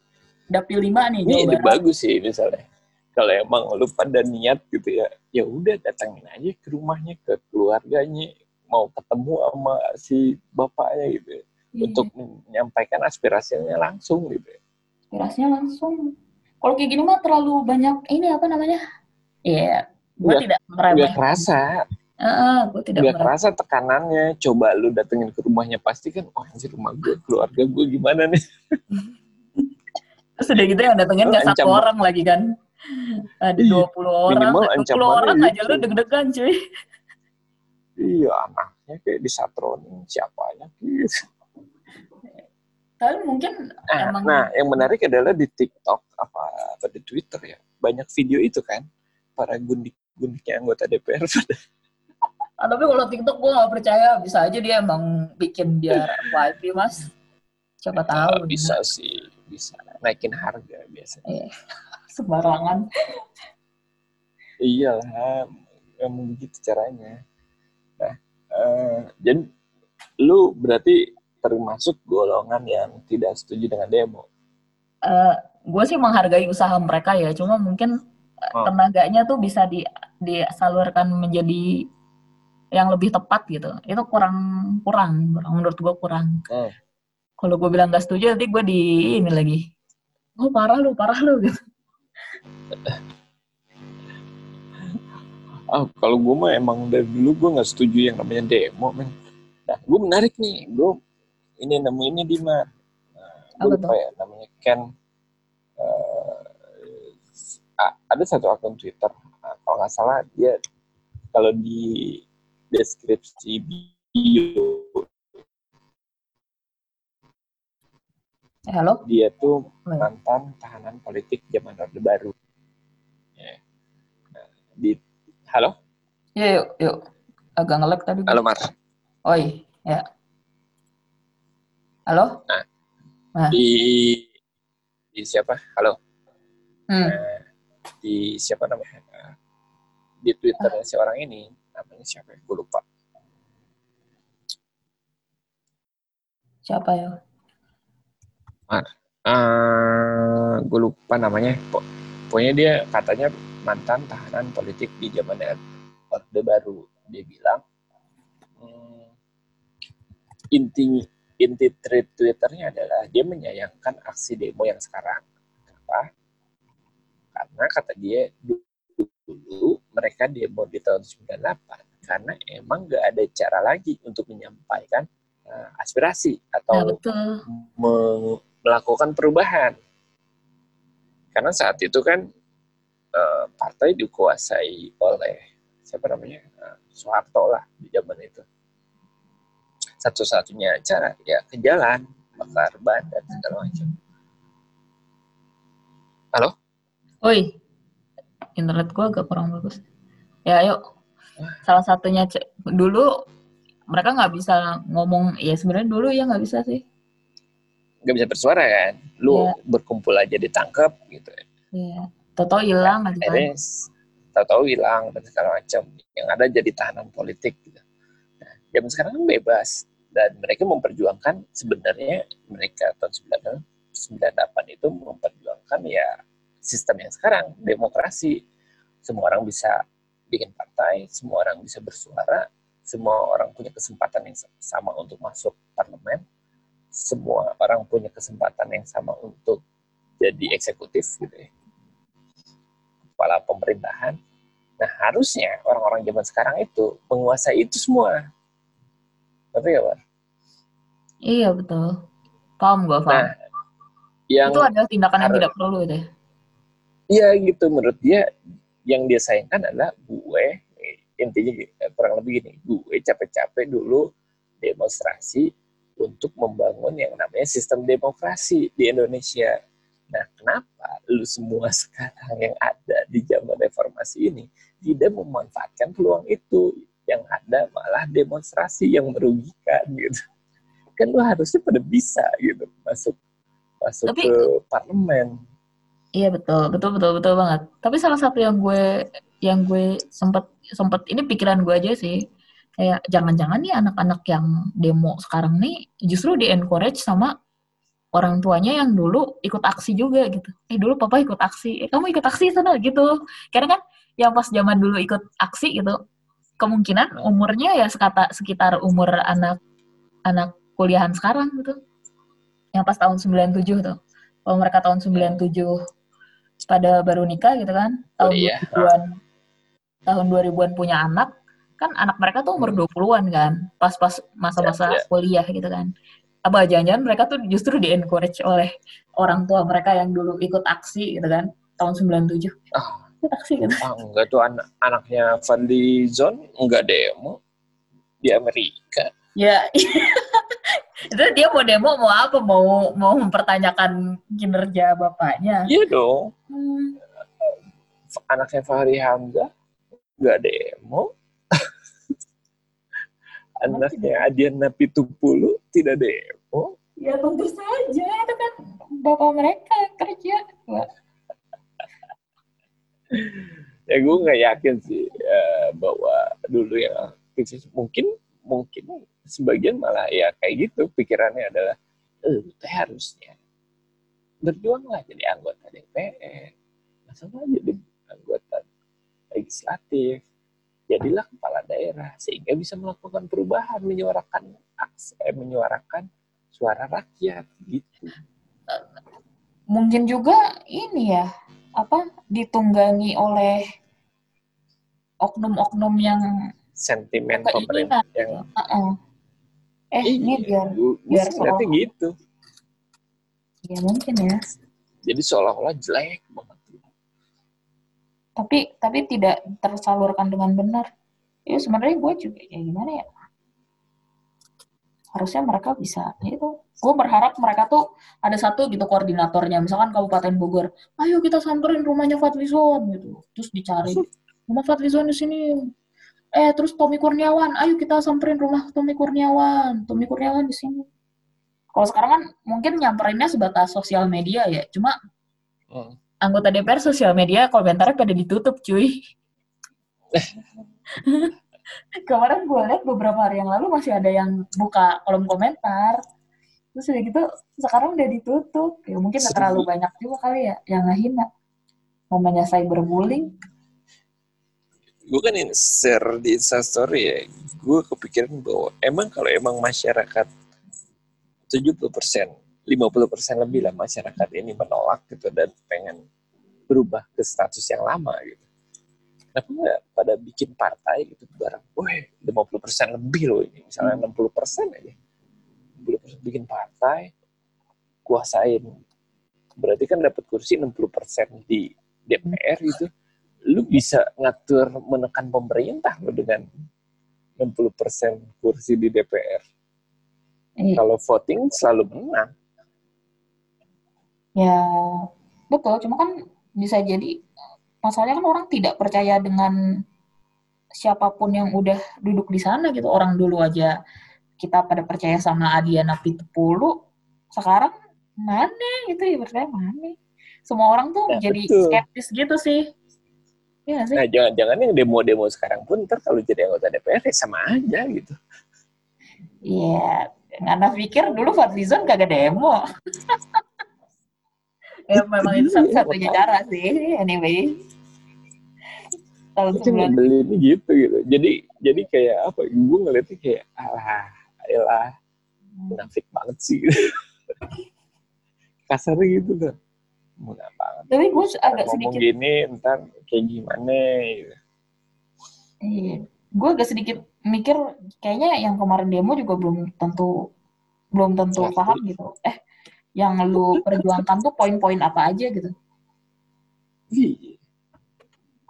S2: dapil lima nih
S1: Ini ide bagus sih misalnya. Kalau emang lu pada niat gitu ya, ya udah datangin aja ke rumahnya, ke keluarganya, mau ketemu sama si bapaknya gitu ya,
S2: Iya,
S1: untuk menyampaikan aspirasinya langsung gitu. ya.
S2: aspirasinya langsung kalau kayak gini mah terlalu banyak ini apa namanya Iya, gue
S1: Nggak-
S2: tidak
S1: Gak
S2: meremeh.
S1: kerasa,
S2: gue tidak
S1: gak
S2: meremeh.
S1: kerasa tekanannya. Coba lu datengin ke rumahnya pasti kan, oh anjir rumah gue, keluarga gue gimana nih?
S2: Terus udah gitu yang datengin nggak satu orang lagi kan. Ada
S1: Iya,
S2: 20 orang,
S1: minimal
S2: 20
S1: ancamannya
S2: orang aja
S1: gitu.
S2: lu deg-degan cuy.
S1: Iya anaknya kayak disatronin siapanya gitu.
S2: Tapi mungkin
S1: Nah,
S2: emang
S1: nah, yang menarik adalah di TikTok apa di Twitter ya banyak video itu kan para gundik-gundiknya anggota DPR pada
S2: Ah, tapi kalau TikTok gue gak percaya bisa aja dia emang bikin biar FYP mas. Siapa tahu.
S1: Ah, bisa sih bisa naikin harga biasanya.
S2: Sembarangan.
S1: Iyalah, emang begitu caranya. Nah, eh, jadi lu berarti termasuk golongan yang tidak setuju dengan demo.
S2: gue sih menghargai usaha mereka ya, cuma mungkin eh,
S1: Oh.
S2: tenaganya tuh bisa di disalurkan menjadi yang lebih tepat gitu. Itu kurang kurang, kurang menurut gue kurang.
S1: Hmm.
S2: Kalau gue bilang gak setuju, nanti gue di ini lagi. Oh parah lu, parah lu gitu.
S1: Ah, kalau gue mah emang dari dulu gue nggak setuju yang namanya demo, men. Nah, gue menarik nih, gue ini nemu ini di mana? Nah,
S2: Apa
S1: gue lupa ya, namanya Ken. a- ada satu akun Twitter, nah, kalau nggak salah dia kalau di deskripsi bio
S2: halo?
S1: dia tuh
S2: Oh, ya.
S1: mantan tahanan politik zaman Orde Baru. Ya. Nah, di halo,
S2: Iya, yuk, yuk. Agak nge-lag tadi.
S1: halo Mar.
S2: Oi, ya. Halo?
S1: Di di siapa? Halo.
S2: Hmm.
S1: Eh, di siapa namanya di twitternya si orang ini namanya siapa ya gue lupa
S2: Siapa ya?
S1: Eh gue lupa namanya Po- pokoknya dia katanya mantan tahanan politik di zaman orde baru dia bilang hmm, inti inti tweet twitternya adalah dia menyayangkan aksi demo yang sekarang kenapa karena kata dia dulu mereka demo di tahun 98 karena emang gak ada cara lagi untuk menyampaikan eh, aspirasi
S2: Ya,
S1: atau
S2: betul.
S1: me- melakukan perubahan. Karena saat itu kan eh, partai dikuasai oleh siapa namanya Eh, Soeharto lah di zaman itu. Satu-satunya cara ya ke jalan bakar ban dan segala macam halo
S2: Woi, internet gua agak kurang bagus. Ya, ayo. Salah satunya dulu mereka nggak bisa ngomong. Ya sebenarnya dulu ya nggak bisa sih.
S1: nggak bisa bersuara kan lu
S2: Iya.
S1: berkumpul aja ditangkap gitu
S2: Iya. Toto hilang kan.
S1: akhirnya tahu-tahu hilang dan segala macam yang ada jadi tahanan politik gitu. Nah, zaman sekarang kan bebas dan mereka memperjuangkan sebenarnya mereka tahun 98 itu memperjuangkan ya sistem yang sekarang demokrasi semua orang bisa bikin partai semua orang bisa bersuara semua orang punya kesempatan yang sama untuk masuk parlemen semua orang punya kesempatan yang sama untuk jadi eksekutif gitu ya kepala pemerintahan. Nah, harusnya orang-orang zaman sekarang itu menguasai itu semua. Ngerti gak, Pak?
S2: Iya betul. Paham gua paham.
S1: Nah, yang
S2: itu adalah tindakan yang tidak perlu itu. ya.
S1: iya gitu menurut dia yang dia sayangkan adalah gue intinya eh, kurang lebih gini, gue capek-capek dulu demonstrasi untuk membangun yang namanya sistem demokrasi di Indonesia. Nah, kenapa lu semua sekarang yang ada di zaman reformasi ini tidak memanfaatkan peluang itu? Yang ada malah demonstrasi yang merugikan gitu. Kan lu harusnya pada bisa gitu masuk masuk
S2: Tapi-
S1: ke parlemen.
S2: Iya betul, betul betul betul banget. Tapi salah satu yang gue yang gue sempet sempet ini pikiran gue aja sih kayak jangan-jangan nih anak-anak yang demo sekarang nih justru di encourage sama orang tuanya yang dulu ikut aksi juga gitu. Eh dulu papa ikut aksi, eh kamu ikut aksi sana gitu. Karena kan yang pas zaman dulu ikut aksi gitu, kemungkinan umurnya ya sekata sekitar umur anak anak kuliahan sekarang gitu. Yang pas tahun 97 tuh. Kalau mereka tahun 97 pada baru nikah gitu kan, tahun
S1: Kuliah.
S2: 2000-an tahun 2000-an punya anak, kan anak mereka tuh umur 20-an kan, pas-pas masa-masa
S1: Ya, ya.
S2: kuliah gitu kan. Apa jangan-jangan mereka tuh justru di-encourage oleh orang tua mereka yang dulu ikut aksi gitu kan, tahun 97.
S1: Ah.
S2: Aksi gitu.
S1: Ah, enggak tuh anak anaknya Fadli Zon enggak demo di Amerika.
S2: Ya, itu dia mau demo mau apa? Mau mau mempertanyakan kinerja bapaknya.
S1: Iya dong.
S2: Hmm.
S1: Anaknya Fahri Hamzah enggak demo. anaknya Adiana Pitupulu tidak demo.
S2: Ya tentu saja itu kan bapak mereka yang kerja. Wah,
S1: Ya gue nggak yakin sih eh, bahwa dulu yang aktivis mungkin mungkin sebagian malah ya kayak gitu pikirannya adalah eh teh harusnya berjuanglah jadi anggota DPR masalah jadi anggota legislatif jadilah kepala daerah sehingga bisa melakukan perubahan menyuarakan aks eh, menyuarakan suara rakyat gitu.
S2: Mungkin juga ini ya, apa ditunggangi oleh oknum-oknum yang
S1: sentimen pemerintah yang
S2: Heeh. eh ini
S1: iya,
S2: biar
S1: gue
S2: biar
S1: ngeliatnya
S2: seolah-
S1: gitu
S2: ya mungkin ya.
S1: jadi seolah-olah jelek banget
S2: Tapi tapi tidak tersalurkan dengan benar. Ya sebenarnya gue juga ya gimana ya? Harusnya mereka bisa ya itu. Gue berharap mereka tuh ada satu gitu koordinatornya, misalkan Kabupaten Bogor, ayo kita samperin rumahnya Fadlizon gitu, terus dicari rumah Fadlizon di sini. Eh terus Tommy Kurniawan, ayo kita samperin rumah Tommy Kurniawan, Tommy Kurniawan di sini. Kalau sekarang kan mungkin nyamperinnya sebatas sosial media ya, cuma
S1: Hmm.
S2: anggota DPR sosial media komentarnya pada ditutup cuy. Kemarin gue lihat beberapa hari yang lalu masih ada yang buka kolom komentar. Terus udah gitu sekarang udah ditutup. Ya mungkin nggak terlalu banyak juga kali ya yang ngehina. Namanya cyberbullying.
S1: gue kan share di instastory ya gue kepikiran bahwa emang kalau emang masyarakat 70 persen 50 persen lebih lah masyarakat ini menolak gitu dan pengen berubah ke status yang lama gitu kenapa nggak pada bikin partai gitu barang weh 50 persen lebih loh ini misalnya 60 persen aja 60 bikin partai kuasain berarti kan dapat kursi 60 persen di DPR itu lu bisa ngatur menekan pemerintah lo dengan 60% kursi di DPR.
S2: Iya.
S1: Kalau voting selalu menang.
S2: Ya, betul. Cuma kan bisa jadi masalahnya kan orang tidak percaya dengan siapa pun yang udah duduk di sana gitu. Orang dulu aja kita pada percaya sama Adiana Pitupulu, sekarang mana gitu ya percaya mana? Semua orang tuh
S1: Ya,
S2: jadi
S1: betul.
S2: skeptis gitu sih. Iya nggak sih?
S1: Nah, jangan-jangan yang demo-demo sekarang pun ntar kalau jadi anggota DPR ya sama aja gitu.
S2: Iya, Ngana pikir dulu Fadlizon kagak demo. ya memang itu
S1: Iya,
S2: satu-satunya
S1: makanya.
S2: cara sih, anyway. Tahun
S1: Itu
S2: sebelum
S1: ngebelinnya gitu gitu. Jadi jadi kayak apa? Gue ngeliatnya kayak alah, alah, munafik banget sih. Kasarnya gitu kan. Munafik banget.
S2: Tapi gue agak
S1: ngomong
S2: sedikit,
S1: gini ntar kayak gimana gitu.
S2: iya, gue agak sedikit mikir kayaknya yang kemarin demo juga belum tentu belum tentu
S1: Pasti.
S2: paham gitu. Eh, yang lu perjuangkan tuh poin-poin apa aja gitu.
S1: Iya.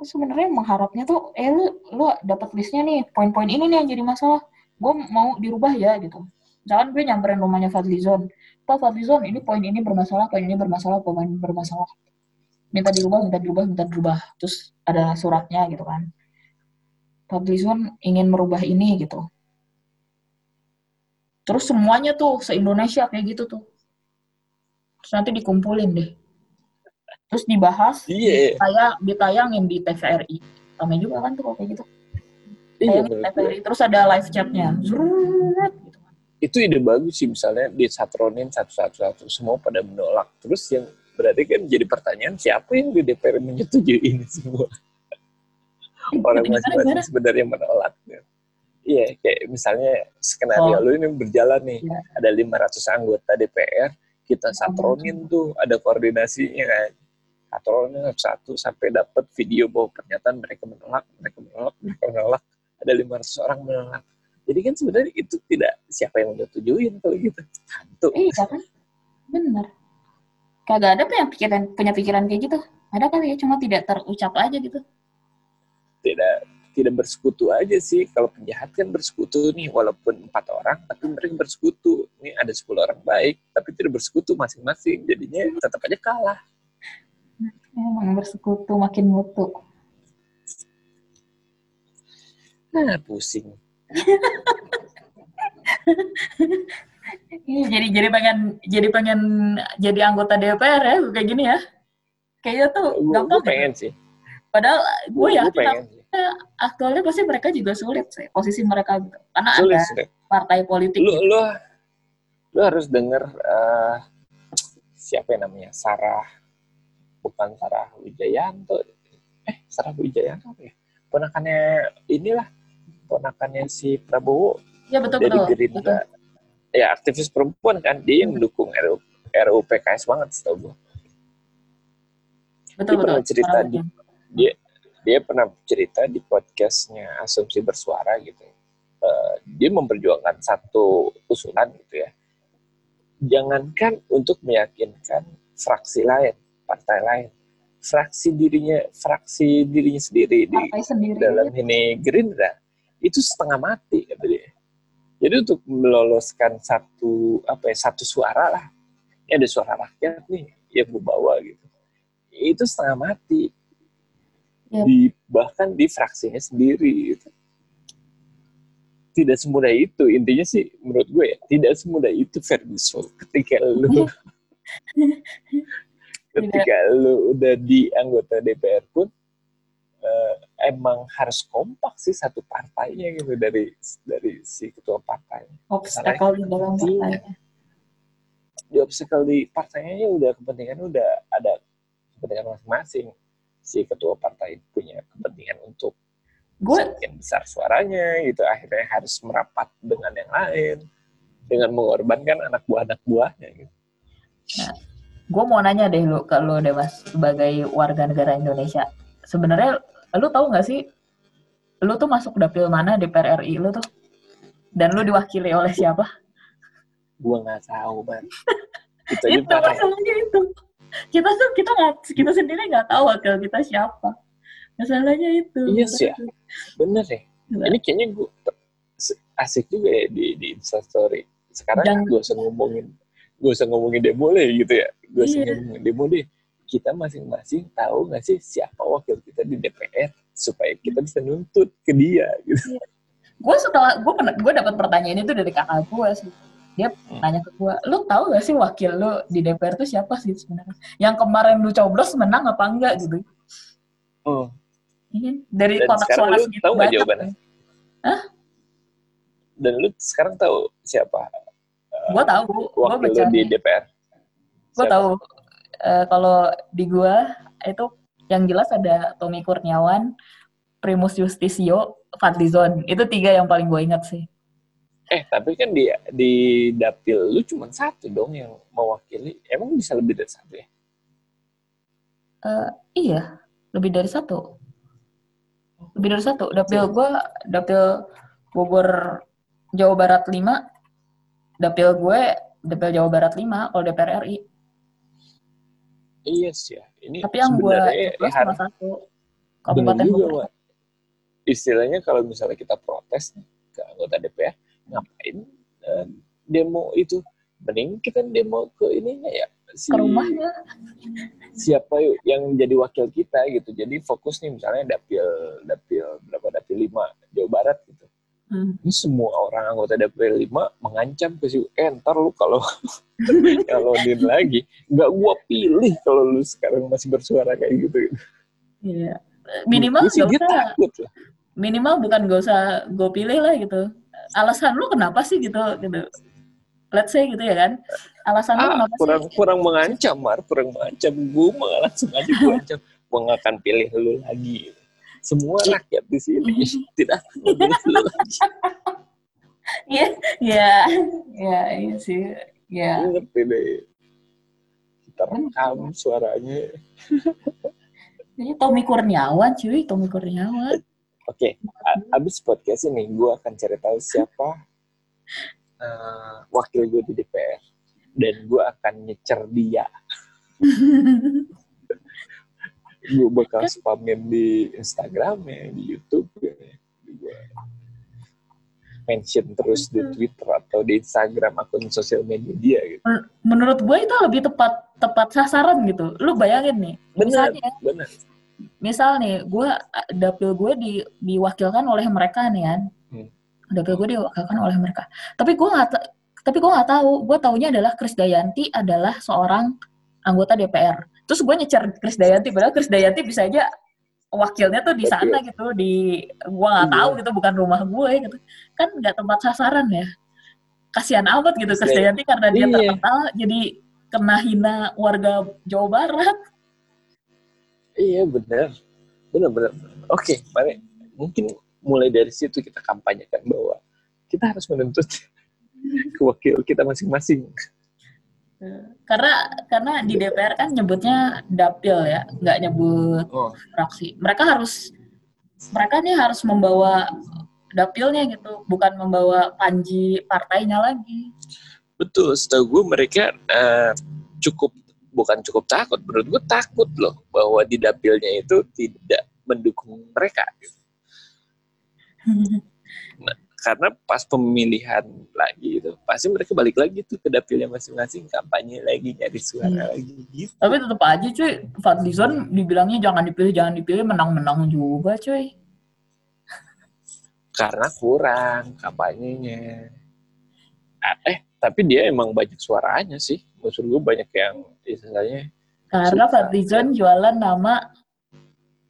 S2: Sebenarnya mengharapnya tuh, eh lu lu dapat listnya nih, poin-poin ini nih yang jadi masalah. Gue mau dirubah ya gitu. Misalkan gue nyamperin rumahnya Fadlizon, Pak Fadlizon, ini poin ini bermasalah, poin ini bermasalah, poin ini bermasalah. Minta dirubah, minta dirubah, minta dirubah. Terus ada suratnya gitu kan. Fadlizon ingin merubah ini gitu. Terus semuanya tuh se-Indonesia kayak gitu tuh. Terus nanti dikumpulin deh. Terus dibahas,
S1: Iya.
S2: ditayang, ditayangin di TVRI. Ramai juga kan tuh kalau kayak gitu.
S1: Iya.
S2: TVRI. Terus ada live chatnya. Zrrrt, gitu.
S1: itu ide bagus sih misalnya disatronin satu-satu semua pada menolak terus yang berarti kan jadi pertanyaan siapa yang di DPR menyetujui ini semua orang masing-masing sebenarnya menolak iya kayak misalnya skenario
S2: Oh.
S1: lu ini berjalan nih
S2: Iya.
S1: ada 500 anggota DPR kita satronin tuh ada koordinasinya kan satronin satu sampai dapat video bahwa pernyataan mereka menolak mereka menolak mereka menolak ada 500 orang menolak jadi kan sebenarnya itu tidak siapa yang menyetujuin kalau gitu hantu
S2: Iya kan? Bener. Kagak ada yang pikiran, punya pikiran kayak gitu. Ada kali ya, cuma tidak terucap aja gitu.
S1: tidak tidak bersekutu aja sih kalau penjahat kan bersekutu nih walaupun empat orang tapi mereka bersekutu ini ada 10 orang baik tapi tidak bersekutu masing-masing jadinya tetap aja kalah
S2: Emang bersekutu makin mutu.
S1: nah pusing
S2: jadi jadi pengen jadi pengen jadi anggota DPR ya kayak gini ya. Kayaknya tuh
S1: gue
S2: gampang. ya.
S1: pengen sih
S2: Padahal gue yakin
S1: sih
S2: aktualnya pasti mereka juga sulit sih posisi mereka gitu. Karena
S1: sulit
S2: ada
S1: sulit
S2: partai politik.
S1: lu
S2: gitu.
S1: lu lu harus denger eh, siapa yang namanya Sarah bukan Sarah Wijayanto eh Sarah Wijayanto apa ya? Ponakannya inilah ponakannya si Prabowo.
S2: Ya betul
S1: dari
S2: betul. betul.
S1: Gerindra ya aktivis perempuan kan dia yang mendukung RU, RUU PKS banget setahu gue
S2: Betul
S1: Dia pernah
S2: betul.
S1: cerita
S2: Orang
S1: di-
S2: betul.
S1: dia pernah cerita di podcastnya Asumsi Bersuara gitu. Eh, dia memperjuangkan satu usulan gitu ya. Jangankan untuk meyakinkan fraksi lain partai lain fraksi dirinya fraksi dirinya sendiri di
S2: partai sendiri.
S1: dalam ini Gerindra itu setengah mati kata dia. Jadi untuk meloloskan satu apa ya satu suara lah, ini ada suara rakyat nih yang gue bawa gitu, itu setengah mati.
S2: Yap.
S1: Di bahkan di fraksinya sendiri. Gitu. Tidak semudah itu intinya sih menurut gue ya tidak semudah itu Ferguson ketika lu ketika lu udah di anggota DPR pun eh, emang harus kompak sih satu partainya gitu dari dari si ketua partai.
S2: obstacle di dalam
S1: Iya.
S2: partainya.
S1: Di obstacle di partainya udah kepentingan udah ada kepentingan masing-masing. Si ketua partai punya kepentingan untuk
S2: Gue
S1: sekian besar suaranya gitu akhirnya harus merapat dengan yang lain dengan mengorbankan anak buah anak buahnya gitu.
S2: Gue mau nanya deh lu ke lu deh mas sebagai warga negara Indonesia sebenarnya lu tahu nggak sih lu tuh masuk dapil mana DPR RI lu tuh dan lu diwakili oleh siapa
S1: Gua nggak tahu man. Itu
S2: itu masalahnya itu kita tuh kita nggak kita sendiri nggak tahu wakil kita siapa masalahnya itu
S1: Iya sih ya. Bener ya.
S2: Gila.
S1: Ini kayaknya gue asik juga ya di di Instastory. sekarang gak usah ngomongin gak usah ngomongin demo deh gitu ya. Gak usah
S2: Iya.
S1: ngomongin demo deh. Kita masing-masing tahu nggak sih siapa wakil kita di DPR supaya kita bisa nuntut ke dia gitu.
S2: Gue setelah gue pernah gue dapat pertanyaan itu dari kakak gue sih. Dia
S1: Hmm.
S2: nanya ke gue lu tahu gak sih wakil lu di DPR itu siapa sih sebenarnya? Yang kemarin lu coblos menang apa enggak? Gitu.
S1: Oh.
S2: Iya, dari
S1: Dan
S2: kotak suara segitu
S1: tahu
S2: banyak.
S1: jawabannya? dan lu sekarang tahu siapa
S2: gue tahu gue
S1: wakil lu
S2: baca
S1: di DPR
S2: gue tahu Eh, kalau di gue itu yang jelas ada Tommy Kurniawan Primus Justisio Fadlizon. Itu tiga yang paling gue ingat sih.
S1: Eh tapi kan di di dapil lu cuma satu dong yang mewakili. Emang bisa lebih dari satu ya?
S2: Eh, iya lebih dari satu. Lebih dari satu. Dapil gue dapil Bogor Jawa Barat 5 dapil gue dapil Jawa Barat 5 kalau DPR RI
S1: iya sih ya ini
S2: tapi yang gue
S1: har-
S2: cuma satu Kabupaten
S1: juga,
S2: Bogor.
S1: Istilahnya kalau misalnya kita protes ke anggota DPR, ngapain eh, demo itu? Mending kita demo ke ininya ya. Si,
S2: ke rumahnya
S1: Siapa yuk yang jadi wakil kita gitu. Jadi fokus nih misalnya dapil dapil berapa dapil 5 Jawa Barat gitu.
S2: Hmm.
S1: Ini semua orang anggota dapil 5 mengancam ke si eh, ntar lu kalau nyalonin lagi nggak gua pilih kalau lu sekarang masih bersuara kayak gitu.
S2: Iya. Minimal gak usah
S1: takut lah.
S2: minimal bukan gak usah gue pilih lah gitu. Alasan lu kenapa sih gitu gitu. Let's say gitu ya kan. Alasan lu
S1: ah,
S2: kenapa
S1: kurang
S2: sih?
S1: kurang mengancam Mar kurang mengancam gue malah langsung aja gue ancam gue nggak akan pilih lu lagi semua rakyat di sini tidak lu lagi
S2: Iya, iya, iya, iya sih. Iya.
S1: Lu ngerti deh kita rekam suaranya
S2: Ini Tommy Kurniawan cuy, Tommy Kurniawan.
S1: oke a- abis podcast ini gue akan cari tahu siapa eh, wakil gue di DPR dan gue akan nyecer dia gue bakal spamin di Instagram ya, di YouTube ya. Gue mention terus di Twitter atau di Instagram akun sosial media dia gitu.
S2: Men- Menurut gue itu lebih tepat tepat sasaran gitu. Lu bayangin nih,
S1: Benar,
S2: misalnya
S1: benar.
S2: misal nih gue dapil gue di, diwakilkan oleh mereka nih kan
S1: Hmm.
S2: dapil gue diwakilkan oleh mereka tapi gue nggak ta- tapi gue nggak tahu gue taunya adalah Krisdayanti adalah seorang anggota DPR terus gue nyecer Krisdayanti padahal Krisdayanti bisa aja wakilnya tuh di sana gitu di gue nggak
S1: Iya.
S2: tahu gitu bukan rumah gue gitu kan nggak tempat sasaran ya kasihan amat gitu
S1: Krisdayanti.
S2: Krisdayanti karena dia
S1: Iya.
S2: terkenal jadi kena hina warga Jawa Barat
S1: Iya benar, benar benar. Oke, mari mungkin mulai dari situ kita kampanyekan bahwa kita harus menuntut ke wakil kita masing-masing.
S2: Karena karena di DPR kan nyebutnya dapil ya nggak nyebut
S1: Oh,
S2: fraksi mereka harus mereka nih harus membawa dapilnya gitu bukan membawa panji partainya lagi
S1: betul. Setahu gue mereka eh, cukup bukan cukup takut, menurut gue takut loh bahwa di dapilnya itu tidak mendukung mereka. Karena pas pemilihan lagi itu pasti mereka balik lagi tuh ke dapilnya masing-masing kampanye lagi nyari suara lagi gitu.
S2: tapi tetap aja cuy Fadlizon dibilangnya jangan dipilih jangan dipilih menang-menang juga cuy
S1: karena kurang kampanyenya. Ah, Eh, tapi dia emang banyak suaranya sih. Maksud gue banyak yang istilahnya
S2: karena. Fadlizon jualan nama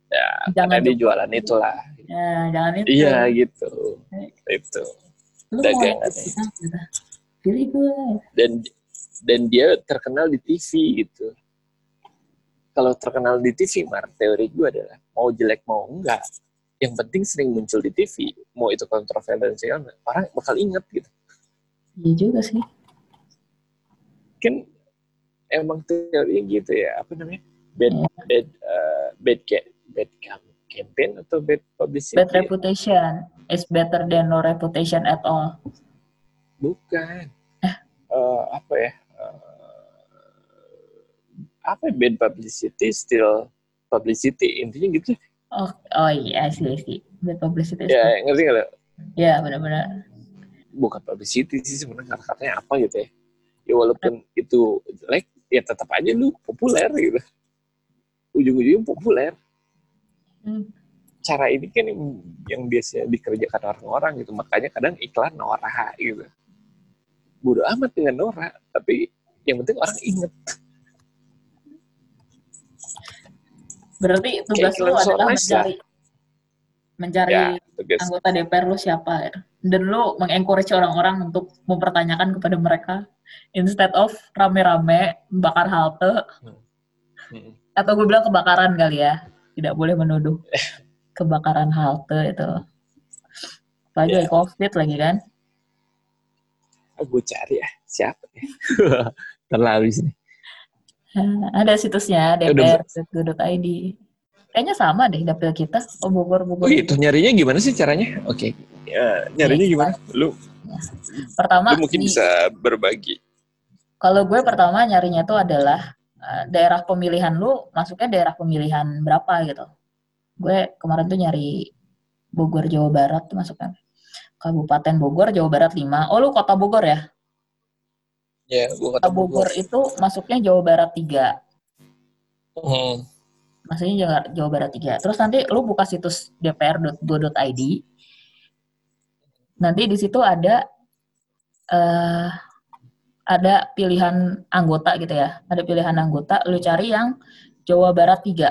S1: ya
S2: jangan
S1: karena dia jualan itulah.
S2: Ya, jangan itu
S1: Iya gitu. Itu. dagangan.
S2: kita. pilih gue
S1: Dan dan dia terkenal di TV gitu. Kalau terkenal di TV, Mar, teori gue adalah mau jelek mau enggak, yang penting sering muncul di TV, mau itu kontroversial, orang bakal inget gitu.
S2: iya juga sih
S1: kan emang teorinya gitu ya apa namanya bad
S2: Iya.
S1: bad uh, bad ca- bad cam- campaign atau bad publicity?
S2: Bad reputation. Is better than no reputation at all.
S1: Bukan. Eh, apa ya? Eh, apa ya, bad publicity? Still publicity intinya gitu.
S2: Oh, oh iya sih sih. Bad publicity.
S1: ya ngerti nggak?
S2: Ya benar-benar.
S1: bukan publicity sih sebenarnya kata-katanya apa gitu ya. Ya walaupun itu jelek ya tetap aja lu populer gitu. Ujung-ujungnya populer
S2: Hmm.
S1: cara ini kan yang, biasanya dikerjakan orang-orang gitu makanya kadang iklan norak gitu bodo amat dengan norak tapi yang penting orang inget
S2: Berarti tugas lu adalah
S1: lah.
S2: mencari mencari
S1: ya tugas
S2: anggota DPR lu siapa ya. Dan lu mengencourage orang-orang untuk mempertanyakan kepada mereka instead of rame-rame bakar halte
S1: Hmm.
S2: atau gue bilang kebakaran kali ya. Tidak boleh menuduh kebakaran halte itu. Lagi
S1: Ya.
S2: COVID lagi kan.
S1: ah, gue cari ya siapa ya terlalu sini
S2: Nah, ada situsnya
S1: Ya
S2: dpr.go.id. Kayaknya sama deh dapil kita. Oh Bogor
S1: oh
S2: Bogor.
S1: gitu nyarinya gimana sih caranya oke Ya, nyarinya
S2: Iya.
S1: gimana lu
S2: Pertama
S1: lu mungkin
S2: di-
S1: bisa berbagi
S2: Kalau gue pertama nyarinya tuh adalah eh, daerah pemilihan lu masuknya daerah pemilihan berapa gitu. Gue kemarin tuh nyari Bogor Jawa Barat tuh masuknya. Kabupaten Bogor Jawa Barat 5. Oh lu kota Bogor ya?
S1: ya gua
S2: Kota Bogor itu masuknya Jawa Barat 3.
S1: Hmm.
S2: Maksudnya Jawa, Jawa Barat 3. Terus nanti lu buka situs dpr.go.id. Nanti di situ ada eh ada pilihan anggota gitu ya. Ada pilihan anggota, lu cari yang Jawa Barat 3.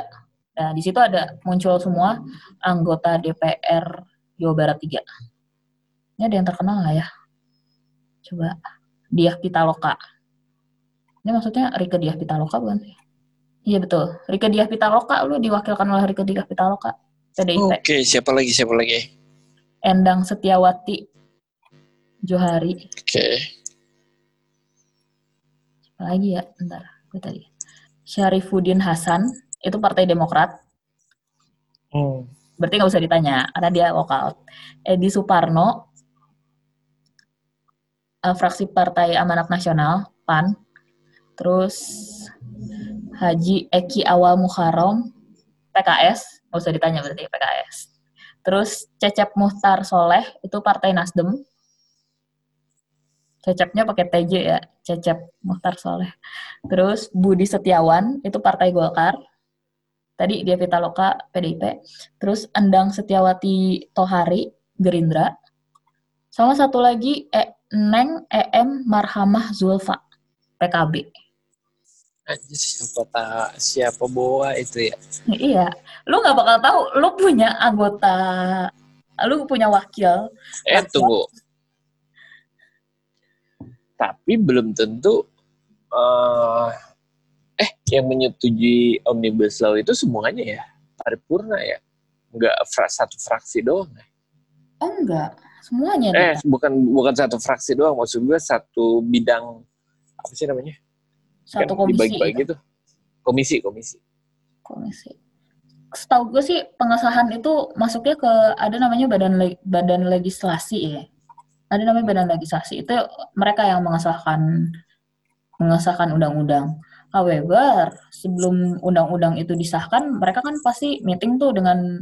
S2: Nah, di situ ada muncul semua anggota DPR Jawa Barat 3. Ini ada yang terkenal nggak ya? Coba. Diah Pitaloka. Ini maksudnya Rike Diah Pitaloka bukan sih? Iya betul. Rike Diah Pitaloka lu diwakilkan oleh Rike Diah Pitaloka. PDIP.
S1: oke siapa lagi siapa lagi
S2: Endang Setiawati Johari.
S1: oke
S2: Apa lagi ya? Bentar, gue tadi. Syarifuddin Hasan, itu Partai Demokrat.
S1: Hmm.
S2: Berarti nggak usah ditanya, karena dia walkout. Edi Suparno, eh, fraksi Partai Amanat Nasional, PAN. Terus Haji Eki Awal Muharram, PKS. Nggak usah ditanya berarti PKS. Terus Cecep Muhtar Soleh, itu Partai Nasdem. Cecepnya pakai TJ ya, Cecep Muhtar Soleh. Terus Budi Setiawan, itu Partai Golkar. Tadi dia Pitaloka, PDIP. Terus Endang Setiawati Tohari, Gerindra. Sama satu lagi, e, Neng EM Marhamah Zulfa, PKB.
S1: Anjir, siapa bawa itu ya
S2: Iya, lu nggak bakal tahu, lu punya anggota, lu punya wakil.
S1: eh tunggu tapi belum tentu eh eh yang menyetujui omnibus law itu semuanya ya paripurna ya nggak fra- satu fraksi doang ya?
S2: Oh enggak, semuanya.
S1: eh bukan bukan satu fraksi doang maksud gue satu bidang apa sih namanya
S2: Satu
S1: Kan
S2: komisi.
S1: dibagi-bagi
S2: gitu.
S1: gitu komisi komisi
S2: komisi. Setahu gue sih pengesahan itu masuknya ke ada namanya badan le- badan legislasi ya. Ada namanya badan legislasi itu mereka yang mengesahkan mengesahkan undang-undang. However, sebelum undang-undang itu disahkan, mereka kan pasti meeting tuh dengan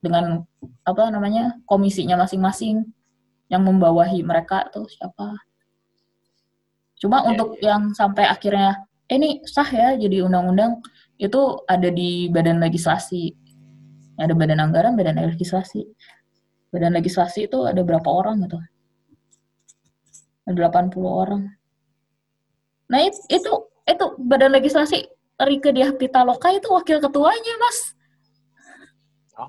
S2: dengan apa namanya komisinya masing-masing yang membawahi mereka tuh siapa. Cuma
S1: Iya,
S2: untuk yang sampai akhirnya eh, ini sah ya jadi undang-undang itu ada di badan legislasi. Ada badan anggaran, badan legislasi. Badan legislasi itu ada berapa orang gitu? Ada 80 orang. Nah, it- itu itu badan legislasi Rike Diah Pitaloka itu wakil ketuanya, Mas.
S1: Oh.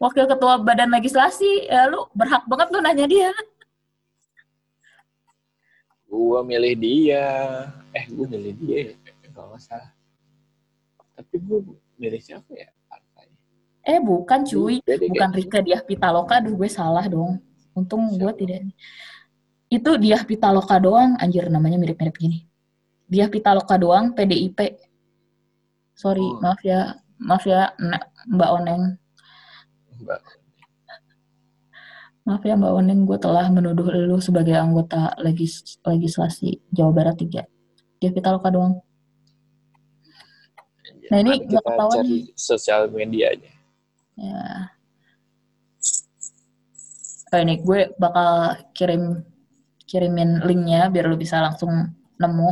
S2: Wakil ketua badan legislasi, ya lu berhak banget lu nanya dia.
S1: gue milih dia eh gue milih dia ya kalau nggak salah tapi gue milih siapa ya partai
S2: Eh, bukan cuy.
S1: Beda
S2: bukan Rika Diah Pitaloka, aduh gue salah dong. Untung gue tidak. Itu Diah Pitaloka doang, anjir namanya mirip-mirip gini. Diah Pitaloka doang, PDIP. Sorry,
S1: Oh.
S2: maaf ya, maaf ya Mbak Oneng.
S1: Mbak.
S2: Maaf ya Mbak Oneng, gue telah menuduh lu sebagai anggota legis legislasi Jawa Barat 3. Diah Pitaloka doang. Nah, ini
S1: kita
S2: ketahuan
S1: sosial medianya
S2: Ya. Oh, ini gue bakal kirim kirimin linknya biar lu bisa langsung nemu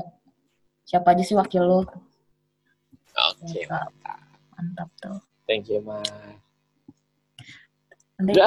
S2: siapa aja sih wakil lu.
S1: Oke,
S2: Mantap. Mantap tuh.
S1: thank you, Ma.
S2: Nanti
S1: Udah.